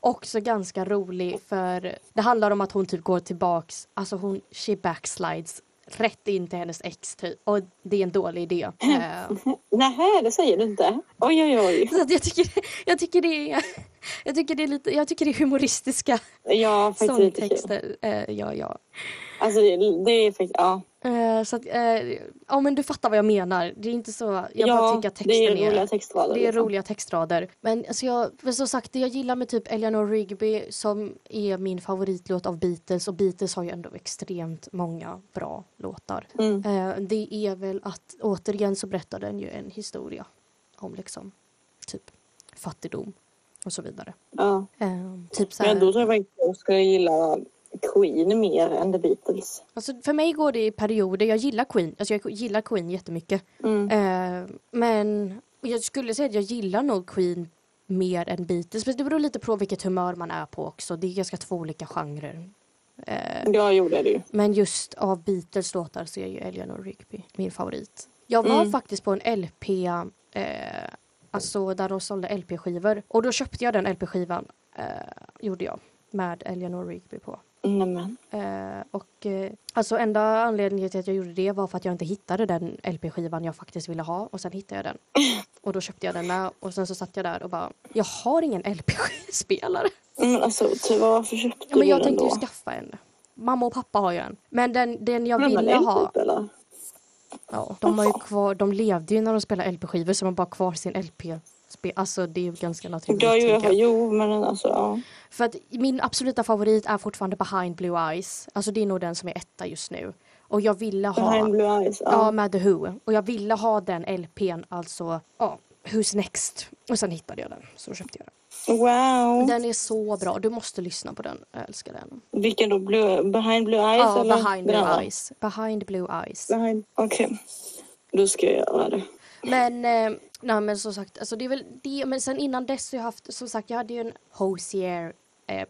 S3: också ganska rolig för det handlar om att hon typ går tillbaks, alltså hon, she backslides rätt in till hennes ex typ och det är en dålig idé. Ehm,
S2: Nähä, det säger du inte. Oj, oj, oj.
S3: så jag tycker, jag tycker det är, jag tycker det är lite, jag tycker det är humoristiska
S2: Ja,
S3: sångtexter. Eh, ja, ja.
S2: Alltså det, det är faktiskt, ja.
S3: Eh, så att, eh, ja men du fattar vad jag menar. Det är inte så, jag bara
S2: ja,
S3: tycker att texten
S2: det är
S3: är,
S2: roliga textrader.
S3: det är
S2: liksom.
S3: roliga textrader. Men alltså jag, men som sagt, det jag gillar med typ Eleanor Rigby som är min favoritlåt av Beatles och Beatles har ju ändå extremt många bra låtar.
S2: Mm.
S3: Eh, det är väl att återigen så berättar den ju en historia. om liksom typ fattigdom och så vidare.
S2: Ja.
S3: Ehm, typ så här,
S2: Men då tror jag faktiskt jag skulle gilla Queen mer än The Beatles.
S3: alltså för mig går det i perioder. Jag gillar Queen, alltså jag gillar Queen jättemycket.
S2: Mm.
S3: Ehm, men jag skulle säga att jag gillar nog Queen mer än Beatles. Men det beror lite på vilket humör man är på också. Det är ganska två olika genrer. Ehm,
S2: Ja, det är det ju.
S3: Men just av Beatles låtar så är ju Eleanor Rigby min favorit. Jag var
S2: Mm.
S3: faktiskt på en LP, eh, alltså där de sålde LP-skivor. Och då köpte jag den LP-skivan, eh, gjorde jag, med Eleanor Rigby på.
S2: Nämen.
S3: Eh, och eh, alltså enda anledningen till att jag gjorde det var för att jag inte hittade den LP-skivan jag faktiskt ville ha och sen hittade jag den. Och då köpte jag den med och sen så satt jag där och bara, jag har ingen LP-spelare.
S2: Men alltså, typ, varför köpte
S3: Ja, men
S2: du
S3: jag
S2: den
S3: tänkte
S2: då?
S3: ju skaffa en. Mamma och pappa har ju en. Men den, den jag
S2: Men
S3: ville ha,
S2: eller?
S3: Ja, de, har ju kvar, de levde ju när de spelade LP-skivor så de har bara kvar sin LP. -spel. Alltså det är ju ganska naturligt.
S2: Ja, jo, jag, jo, men alltså ja.
S3: För att min absoluta favorit är fortfarande Behind Blue Eyes. Alltså det är nog den som är etta just nu. Och jag ville ha...
S2: Behind Blue Eyes.
S3: Ja,
S2: Ja.
S3: med The Who. Och jag ville ha den LPn, alltså ja, Who's Next. Och sen hittade jag den, så köpte jag den.
S2: Wow.
S3: Den är så bra, du måste lyssna på den. Jag älskar den.
S2: Vilken då? Blue, behind Blue Eyes?
S3: Ja,
S2: eller?
S3: Behind Blue? Eyes. Behind Blue Eyes.
S2: Behind. Okej. Då ska jag göra det.
S3: Men, eh, nej men som sagt, alltså det är väl det. Men sen innan dess har jag haft, som sagt, jag hade ju en Hosier eh.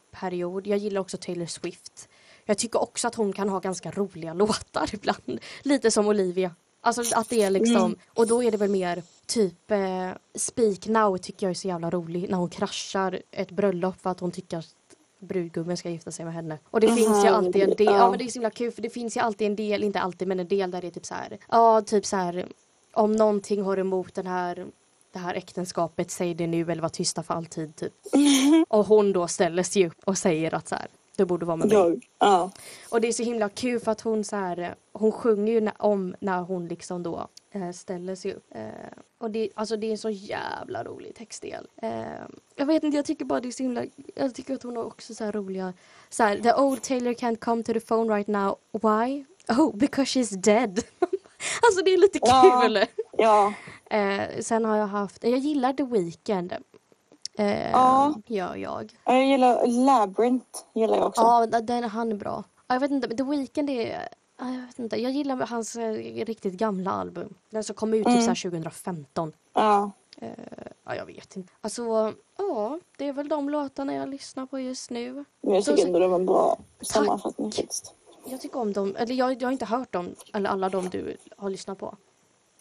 S3: Jag gillar också Taylor Swift. Jag tycker också att hon kan ha ganska roliga låtar ibland. Lite som Olivia. Alltså att det är liksom, och då är det väl mer typ eh, Speak Now tycker jag är så jävla rolig när hon kraschar ett bröllop för att hon tycker att brudgummen ska gifta sig med henne. Och det
S2: Aha,
S3: finns ju alltid en del,
S2: ja.
S3: ja men det är så himla kul för det finns ju alltid en del, inte alltid men en del där det är typ så här, ja typ så här om någonting har emot den här det här äktenskapet, säg det nu eller var tysta för alltid typ. Och hon då ställer sig upp och säger att så här, du borde vara med mig.
S2: Jag. Ja.
S3: Och det är så himla kul för att hon så här, hon sjunger ju om när hon liksom då ställer sig upp. Eh, och det, alltså det är en så jävla rolig textdel. Eh, jag vet inte, jag tycker bara det är så himla, jag tycker att hon har också så roliga, så här, the old Taylor can't come to the phone right now. Why? Oh, because she's dead. alltså det är lite
S2: Ja.
S3: kul.
S2: Ja.
S3: Eh, sen har jag haft, jag gillar The Weeknd. Eh,
S2: Ja.
S3: Gör jag.
S2: Jag gillar Labyrinth. Gillar jag också.
S3: Ja, den, han är bra. Ja, Jag vet inte, The Weeknd är... ja, Jag vet inte, jag gillar hans eh, riktigt gamla album. Den som kom ut typ
S2: Mm.
S3: här 2015.
S2: Ja.
S3: Eh, ja, jag vet inte. Alltså, ja, det är väl de låtarna jag lyssnar på just nu.
S2: Men jag tycker ändå det var en bra sammanfattning faktiskt.
S3: Jag tycker om dem, eller jag, jag har inte hört dem, eller alla de du har lyssnat på.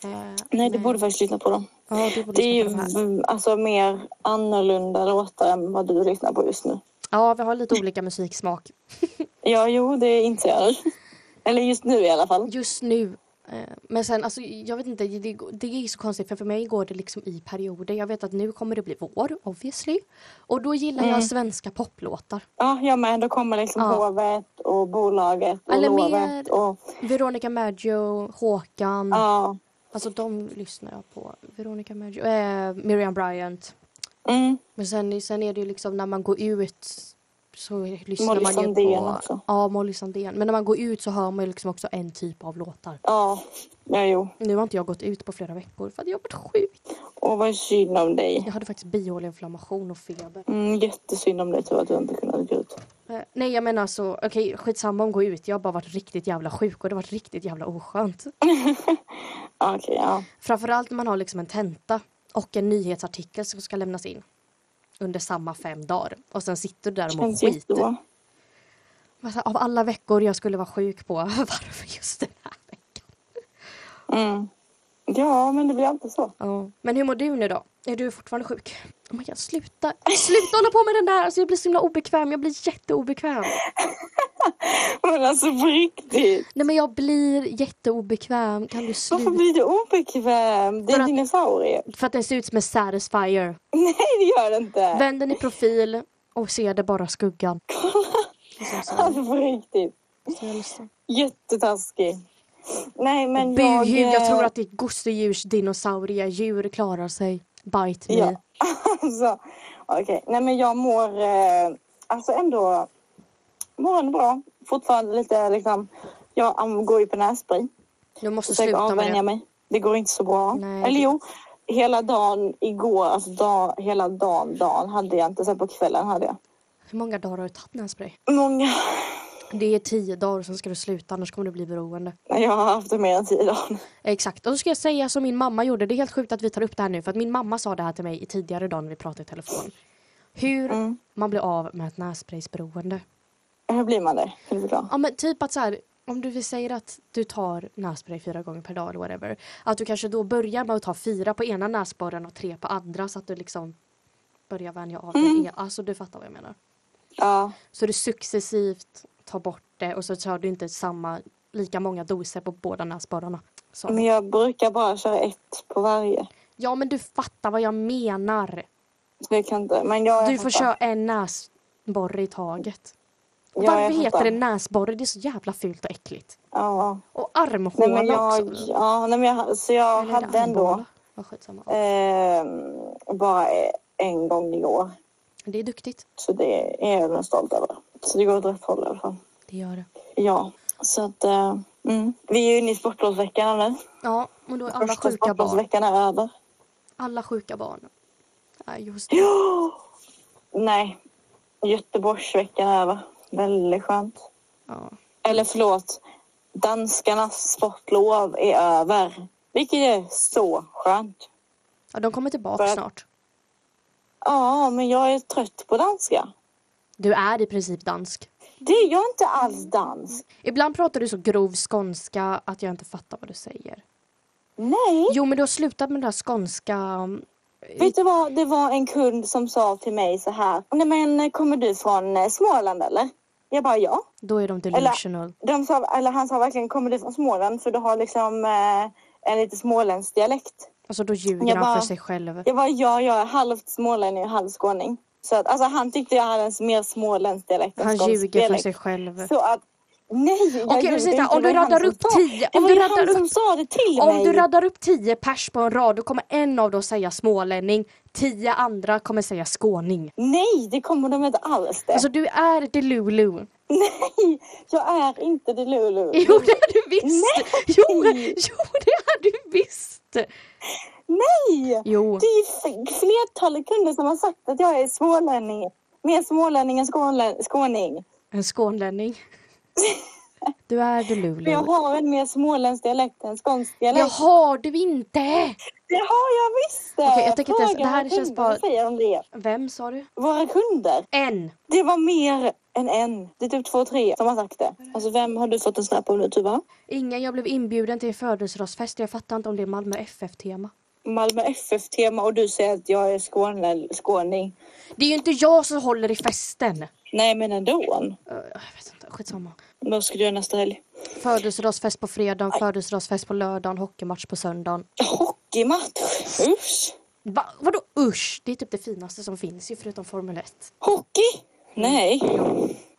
S3: Eh,
S2: Nej, du
S3: men-
S2: borde faktiskt lyssna på dem.
S3: Ja, du borde
S2: Det är ju alltså, mer annorlunda låtar än vad du lyssnar på just nu.
S3: Ja, vi har lite olika musiksmak.
S2: Ja, jo, det inser jag. Eller just nu i alla fall.
S3: Just nu. eh, Men sen, alltså, jag vet inte, det, det är så konstigt för för mig går det liksom i perioder. Jag vet att nu kommer det bli vår, obviously. Och då gillar
S2: Mm.
S3: jag svenska poplåtar.
S2: Ja, jag med. Då kommer liksom
S3: Ja.
S2: hovet och bolaget och
S3: Eller
S2: lovet. Och,
S3: Veronica Maggio, Håkan.
S2: ja.
S3: Alltså de lyssnar jag på. Veronica Maggio, eh, Miriam Bryant.
S2: Mm.
S3: Men sen, sen är det ju liksom när man går ut så lyssnar
S2: Molly
S3: man ju
S2: Sandén
S3: på...
S2: också.
S3: Ja, Molly Sandén. Men när man går ut så hör man ju liksom också en typ av låtar.
S2: Ja. ja, jo.
S3: Nu har inte jag gått ut på flera veckor för att jag har varit sjuk.
S2: Och vad synd om dig.
S3: Jag hade faktiskt bihåleinflammation och feber.
S2: Mm, jättesynd om dig tur att du inte kunnat gå ut.
S3: Eh, nej jag menar så, okej skitsamma om gå ut. Jag har bara varit riktigt jävla sjuk och det har varit riktigt jävla oskönt.
S2: Okej, ja.
S3: Framförallt när man har liksom en tenta och en nyhetsartikel som ska lämnas in. Under samma fem dagar. Och sen sitter du där och mår skit. Alltså, Av alla veckor jag skulle vara sjuk på, varför just den här veckan?
S2: Mm. Ja, men det blir alltid så.
S3: Ja. Men hur mår du nu då? Är du fortfarande sjuk? Oh my God, sluta, sluta hålla på med den där! Alltså, jag blir så himla obekväm, jag blir jätteobekväm.
S2: Men alltså på riktigt.
S3: Nej men jag blir jätteobekväm, kan du
S2: Varför
S3: sluta?
S2: blir du obekväm? Det är en dinosaurie.
S3: För att den ser ut som en satisfier.
S2: Nej, det gör det inte.
S3: Vänd den i profil och ser det bara skuggan. Liksom så.
S2: Alltså på riktigt. Jättetaskig. Nej, men jag...
S3: jag tror
S2: eh,
S3: att ditt gosedjurs dinosauriedjur klarar sig. Bite me.
S2: Ja. Alltså, okej. Nej, men jag mår eh, alltså ändå, mår ändå bra. Fortfarande lite liksom, jag går ju på nässpray.
S3: Du måste sluta med
S2: avvänja
S3: det.
S2: mig. Det går inte så bra.
S3: Nej,
S2: Eller jo, hela dagen igår, alltså dag, hela dagen, dagen hade jag inte. Sen på kvällen hade jag.
S3: Hur många dagar har du tagit nässpray?
S2: Många.
S3: Det är tio dagar, sen ska du sluta annars kommer du bli beroende.
S2: Jag har haft det mer än tio dagar.
S3: Exakt, och då ska jag säga som min mamma gjorde. Det är helt sjukt att vi tar upp det här nu för att min mamma sa det här till mig i tidigare dag när vi pratade i telefon. Hur
S2: Mm.
S3: man blir av med ett nässpraysberoende.
S2: Hur blir man det? Kan du förklara?
S3: Ja men typ att så här, om du vill säga att du tar nässpray fyra gånger per dag eller whatever. Att du kanske då börjar med att ta fyra på ena näsborren och tre på andra så att du liksom börjar vänja av
S2: Mm.
S3: dig. Alltså du fattar vad jag menar.
S2: Ja.
S3: Så du successivt tar bort det och så tar du inte samma, lika många doser på båda näsborrarna. Så.
S2: Men jag brukar bara köra ett på varje.
S3: Ja men du fattar vad jag menar.
S2: Jag kan inte. Men jag,
S3: Du får köra en näsborre i taget.
S2: Ja,
S3: Varför heter det näsborre? Det är så jävla fult och äckligt.
S2: Ja.
S3: Och
S2: Nej,
S3: armhåla
S2: men jag,
S3: också.
S2: ja, nej, men jag, så jag
S3: Eller
S2: hade ändå eh, bara en gång igår.
S3: Det är duktigt.
S2: Så det är jag väl stolt över. Så det går åt rätt håll i alla fall.
S3: Det gör det.
S2: Ja, så att eh, mm. vi är ju inne i sportlovsveckan nu.
S3: Ja, och då är alla
S2: Första
S3: sjuka barn.
S2: sportlovsveckan är över.
S3: Alla sjuka barn. Nej, just det.
S2: Ja. Nej, Göteborgsveckan är över. Väldigt skönt.
S3: Ja.
S2: Eller förlåt, danskarnas sportlov är över. Vilket är så skönt.
S3: ja, de kommer tillbaka
S2: För-
S3: snart.
S2: Ja, men jag är trött på danska.
S3: Du är i princip dansk.
S2: Det är jag inte alls dansk.
S3: Ibland pratar du så grov skånska att jag inte fattar vad du säger.
S2: Nej.
S3: Jo, men du har slutat med den där skånska... um,
S2: Vet du vad, det var en kund som sa till mig så här. Nej men kommer du från eh, Småland eller? Jag bara ja.
S3: Då är de delusional.
S2: De sa, eller han sa verkligen kommer du från Småland för du har liksom eh, en lite småländsk dialekt.
S3: Alltså då ljuger
S2: Jag
S3: han
S2: bara-
S3: för sig själv.
S2: Jag bara ja, jag är halvt smålänning och halvt skåning. Så att, alltså han tyckte jag hade en mer småländsk dialekt
S3: Han ljuger för sig själv.
S2: Så att nej, jag
S3: Okej, om du
S2: som
S3: upp tio- om du
S2: han
S3: upp- Om du raddar upp tio pers på en rad då kommer en av dem säga smålänning, tio andra kommer säga skåning.
S2: Nej, det kommer de inte alls det.
S3: Alltså du är delulu.
S2: Nej, jag är inte det Lulu.
S3: Jo det är du visst!
S2: Nej!
S3: Jo, jo det är du visst!
S2: Nej!
S3: Jo.
S2: Det är flertalet kunder som har sagt att jag är smålänning. Mer smålänning än skånlä- skåning.
S3: En skånlänning. Du är
S2: För jag
S3: delulu.
S2: har en mer småländsk dialekt än skånsk dialekt.
S3: Jag har du inte!
S2: Det har jag visst!
S3: Okej, jag tänker inte det här känns bara-
S2: säger om det.
S3: Vem sa du?
S2: Våra kunder.
S3: En.
S2: Det var mer än en. Det är typ två, tre som har sagt det. Alltså vem har du fått en snap av nu Tuva?
S3: Ingen, jag blev inbjuden till en födelsedagsfest. Jag fattar inte om det är Malmö FF-tema.
S2: Malmö FF-tema och du säger att jag är skåne, skåning.
S3: Det är ju inte jag som håller i festen.
S2: Nej men ändå.
S3: Jag vet inte, skitsamma.
S2: Vad ska du göra nästa helg?
S3: Födelsedagsfest på fredagen, födelsedagsfest på lördagen, hockeymatch på söndagen.
S2: Hockeymatch? Usch!
S3: Va, vadå usch? Det är typ det finaste som finns ju förutom Formel 1.
S2: Hockey? Nej.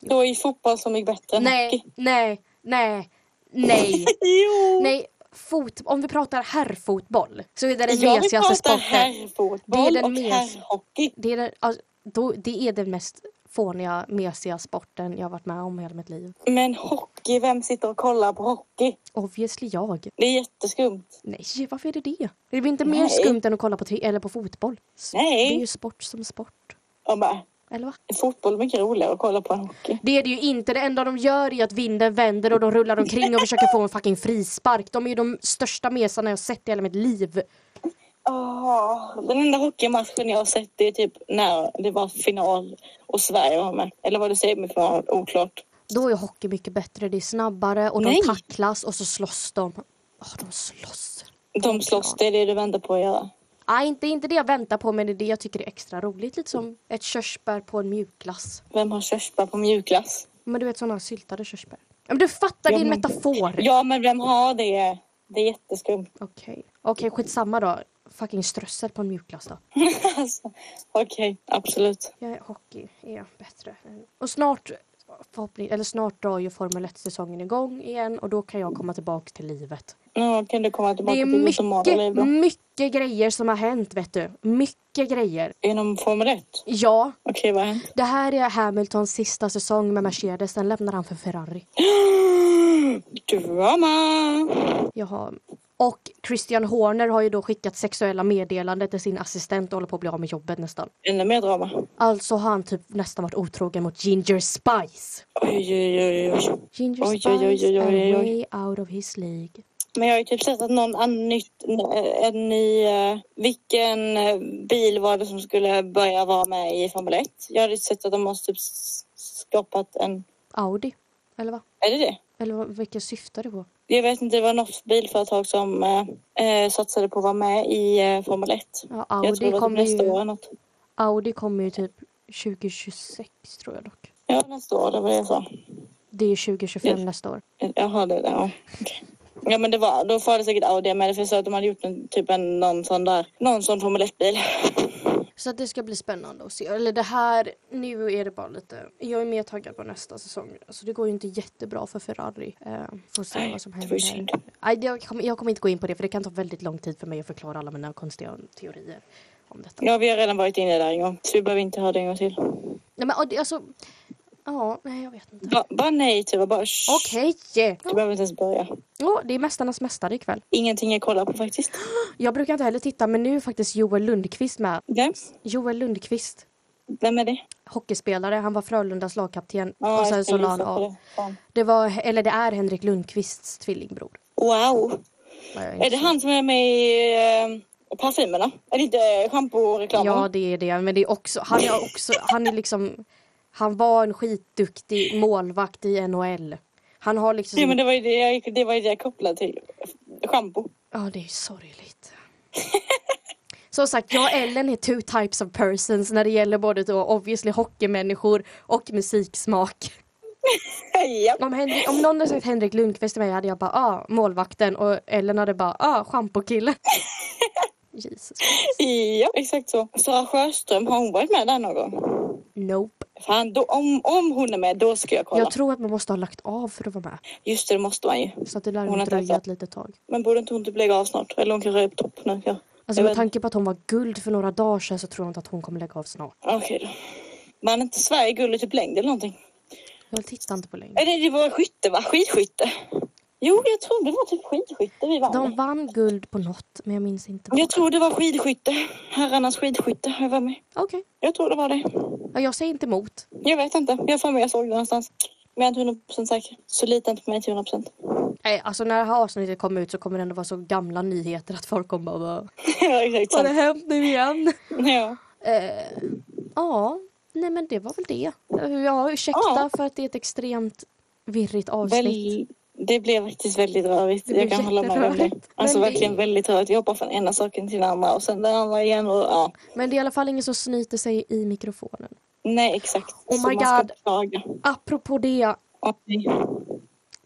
S2: Då är fotboll så mycket bättre än
S3: Nej,
S2: hockey.
S3: nej, nej, nej,
S2: Jo!
S3: nej. Fot, om vi pratar herrfotboll så är det den
S2: jag vill
S3: mesigaste
S2: prata
S3: sporten.
S2: herrfotboll
S3: Det är den
S2: och herrhockey.
S3: Det är, den, alltså, då, det är den mest fåniga, mesiga sporten jag har varit med om hela mitt liv.
S2: Men hockey, vem sitter och kollar på hockey?
S3: Obviously jag.
S2: Det är jätteskumt.
S3: Nej, varför är det det? Det blir inte mer
S2: Nej.
S3: skumt än att kolla på, eller på fotboll.
S2: Nej.
S3: Det är ju sport som sport.
S2: Och bara,
S3: Eller va?
S2: fotboll är mycket roligare att kolla på än hockey.
S3: Det är det ju inte. Det enda de gör är att vinden vänder och de rullar omkring och försöker få en fucking frispark. De är ju de största mesarna jag sett i hela mitt liv.
S2: Åh, den enda hockeymatchen jag har sett är typ när det var final och Sverige var med. Eller var det semifinal? Oklart.
S3: Då är hockey mycket bättre. Det är snabbare och de
S2: Nej.
S3: tacklas och så slåss de. Åh, de slåss.
S2: De slåss, det är det du väntar på att göra.
S3: Nej, inte, inte det jag väntar på men det är det jag tycker är extra roligt. Lite som ett körsbär på en mjukglass.
S2: Vem har körsbär på mjukglass?
S3: Men du vet sådana syltade körsbär. Men du fattar,
S2: Ja, men-
S3: metafor.
S2: Ja, men vem har det? Det är jätteskumt.
S3: Okej, Okej, skitsamma då. Fucking strössel på en mjukglass då.
S2: alltså, Okej, absolut.
S3: Ja, hockey är bättre. Och snart, förhoppning, eller snart drar ju Formel 1-säsongen igång igen och då kan jag komma tillbaka till livet.
S2: Nu kan du komma tillbaka
S3: Det är
S2: till normala
S3: mycket,
S2: då.
S3: mycket grejer som har hänt vet du. Mycket grejer.
S2: Inom Formel 1?
S3: Ja,
S2: Okej, vad har hänt?
S3: det här är Hamiltons sista säsong med Mercedes. Sen lämnar han för Ferrari.
S2: Drama!
S3: Jag har Och Christian Horner har ju då skickat sexuella meddelanden till sin assistent och håller på att bli av med jobbet nästan.
S2: Ännu mer drama.
S3: Alltså har han typ nästan varit otrogen mot Ginger Spice.
S2: Oj, oj, oj, oj.
S3: Ginger
S2: Oj, oj,
S3: Spice
S2: oj, oj, oj,
S3: är
S2: oj.
S3: way out of his league.
S2: Men jag har ju typ sett att någon annan nytt, en ny, eh, vilken eh, bil var det som skulle börja vara med i Formel 1? Jag hade sett att de måste typ skapat en,
S3: Audi, eller vad?
S2: är det det?
S3: Eller vad, vilket syftar det på?
S2: Jag vet inte, det var något bilföretag som eh, eh, satsade på att vara med i eh, Formel 1.
S3: Ja,
S2: Jag tror
S3: Audi
S2: det var typ nästa år
S3: ju,
S2: eller något.
S3: Audi kommer ju typ 2026 tror jag dock.
S2: Ja, nästa år, det var det jag sa.
S3: Det är 2025
S2: Ja.
S3: nästa år.
S2: Jaha, det är det. Ja. Ja men det var, då var det säkert Audi med det för jag sa att de hade gjort en, typ en, någon sån där, någon sån Formel 1-bil.
S3: Så att det ska bli spännande att se. Eller det här, nu är det bara lite, jag är mer taggad på nästa säsong. Alltså det går ju inte jättebra för Ferrari. Eh, får se
S2: Nej,
S3: vad som händer. Nej, jag, kommer, jag kommer inte gå in på det för det kan ta väldigt lång tid för mig att förklara alla mina konstiga teorier om detta.
S2: Ja, vi har redan varit inne där en gång så vi behöver inte höra det en gång till.
S3: Nej men alltså, ja, nej jag vet inte.
S2: Ba, bara nej Tuva, bara.
S3: Okej!
S2: Du behöver inte ens börja.
S3: Ja, det är Mästarnas Mästare ikväll.
S2: Ingenting jag kollar på faktiskt.
S3: Jag brukar inte heller titta men nu är faktiskt Joel Lundqvist med.
S2: Vem?
S3: Joel Lundqvist.
S2: Vem är det?
S3: Hockeyspelare, han var Frölundas lagkapten.
S2: Ja,
S3: och sen så la han av.
S2: det.
S3: Var, eller det är Henrik Lundqvists tvillingbror.
S2: Wow!
S3: Jag
S2: Är det han som är med i eh, parfymerna? Är det inte schamporeklamen?
S3: Ja det är det men det är också, han är också, han är liksom Han var en skitduktig målvakt i NHL. Han har liksom
S2: Ja, men det var ju det jag, det var ju det jag kopplade till. Schampo.
S3: Ja, det är sorgligt. Som sagt, jag och Ellen är two types of persons när det gäller både då obviously hockeymänniskor och musiksmak.
S2: ja.
S3: Om, Henrik, om någon hade sagt Henrik Lundqvist till mig hade jag bara ah, målvakten och Ellen hade bara ah, schampokille. Jesus.
S2: ja, exakt så. Sara Sjöström, har hon varit med där någon gång?
S3: Nope.
S2: Fan, då, om, om hon är med, då ska jag kolla.
S3: Jag tror att man måste ha lagt av för att vara med.
S2: Just det, det måste man ju.
S3: Så att det lär
S2: Hon har
S3: dröja ett litet tag.
S2: Men borde inte hon typ lägga av snart? Eller hon kanske är på topp nu. Ja.
S3: Alltså
S2: Jag
S3: med tanke på att hon var guld för några dagar sedan så tror jag inte att hon kommer lägga av snart.
S2: Okej då. Men inte Sverige guld i typ längd eller någonting?
S3: Jag tittar inte på längre.
S2: Nej, det, var skytte va? Skidskytte? Jo, jag tror det var typ skidskytte vi vann.
S3: De vann guld på något men jag minns inte. vad.
S2: Jag tror det var skidskytte. Herrarnas skidskytte. Jag, var med.
S3: Okej.
S2: jag tror det var det.
S3: Ja, jag säger inte emot.
S2: Jag vet inte. Jag för mig jag såg det någonstans. Men jag är inte 100% säker. Så lita inte på mig till 100%.
S3: Nej, alltså när det här avsnittet kommer ut så kommer det ändå vara så gamla nyheter att folk kommer bara "Vad
S2: ja, exakt
S3: har det hänt nu igen?
S2: Ja.
S3: Eh, ja, nej men det var väl det. Ja, ursäkta
S2: Ja.
S3: för att det är ett extremt virrigt avsnitt.
S2: Väl, det blev faktiskt väldigt rörigt. Jag kan hålla med om det. Alltså
S3: Men det-
S2: verkligen väldigt rörigt. Vi hoppar från ena saken till den andra och sen den andra igen. Och, ja.
S3: Men det är i alla fall ingen som snyter sig i mikrofonen.
S2: Nej, exakt.
S3: Oh my God. Apropå det,
S2: Okej.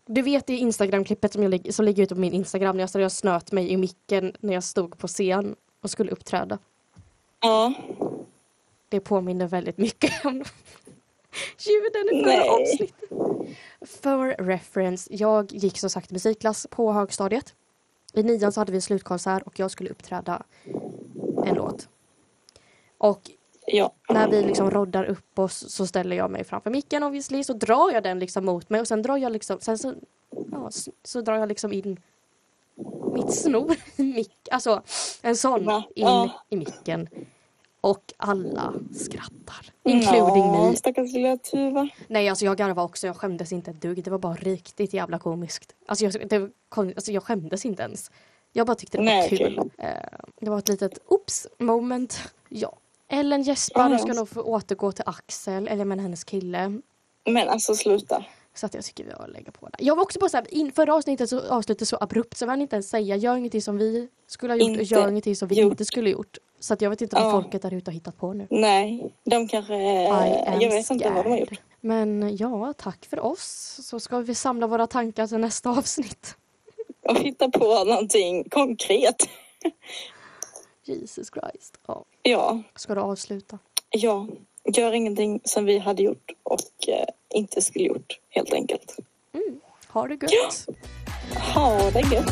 S3: du vet det Instagram-klippet som, jag som ligger ute på min Instagram när jag, och snöt mig i micken när jag stod på scen och skulle uppträda.
S2: Ja.
S3: Det påminner väldigt mycket om ljuden i förra avsnittet. För reference, jag gick som sagt musikklass på högstadiet. I nian så hade vi slutkonsert och jag skulle uppträda en låt. Och
S2: Ja.
S3: när vi liksom roddar upp oss så ställer jag mig framför micken obviously så drar jag den liksom mot mig och sen drar jag liksom sen så, ja, s- så drar jag liksom in mitt snor i mick, alltså en sån
S2: Va?
S3: in
S2: Ja.
S3: i micken. Och alla skrattar. Including
S2: Nå,
S3: me.
S2: Stackars lilla Tuva.
S3: Nej alltså jag garvade också, jag skämdes inte ett dugg. Det var bara riktigt jävla komiskt. Alltså jag, det, alltså jag skämdes inte ens. Jag bara tyckte det var
S2: Nej,
S3: kul.
S2: okej.
S3: Eh, det var ett litet oops moment. Ja. Ellen gäspar och ska nog få återgå till Axel, eller men hennes kille.
S2: Men alltså sluta.
S3: Så att jag tycker vi har lägga på det. Jag var också på så här, in, förra avsnittet så avslutade så abrupt så jag hann inte ens säga gör ingenting som vi skulle ha gjort och
S2: Inte
S3: gör ingenting som vi
S2: gjort.
S3: inte skulle ha gjort. Så att jag vet inte vad
S2: Ja.
S3: folket där ute har hittat på nu.
S2: Nej, de kanske...
S3: Am
S2: jag vet inte vad de har gjort.
S3: Men ja, tack för oss. Så ska vi samla våra tankar till nästa avsnitt.
S2: Och hitta på någonting konkret.
S3: Jesus Christ. Ja.
S2: Ja,
S3: Ska du avsluta?
S2: ja. Gör ingenting som vi hade gjort och eh, inte skulle gjort helt enkelt.
S3: Ha det gött.
S2: Ha det gött.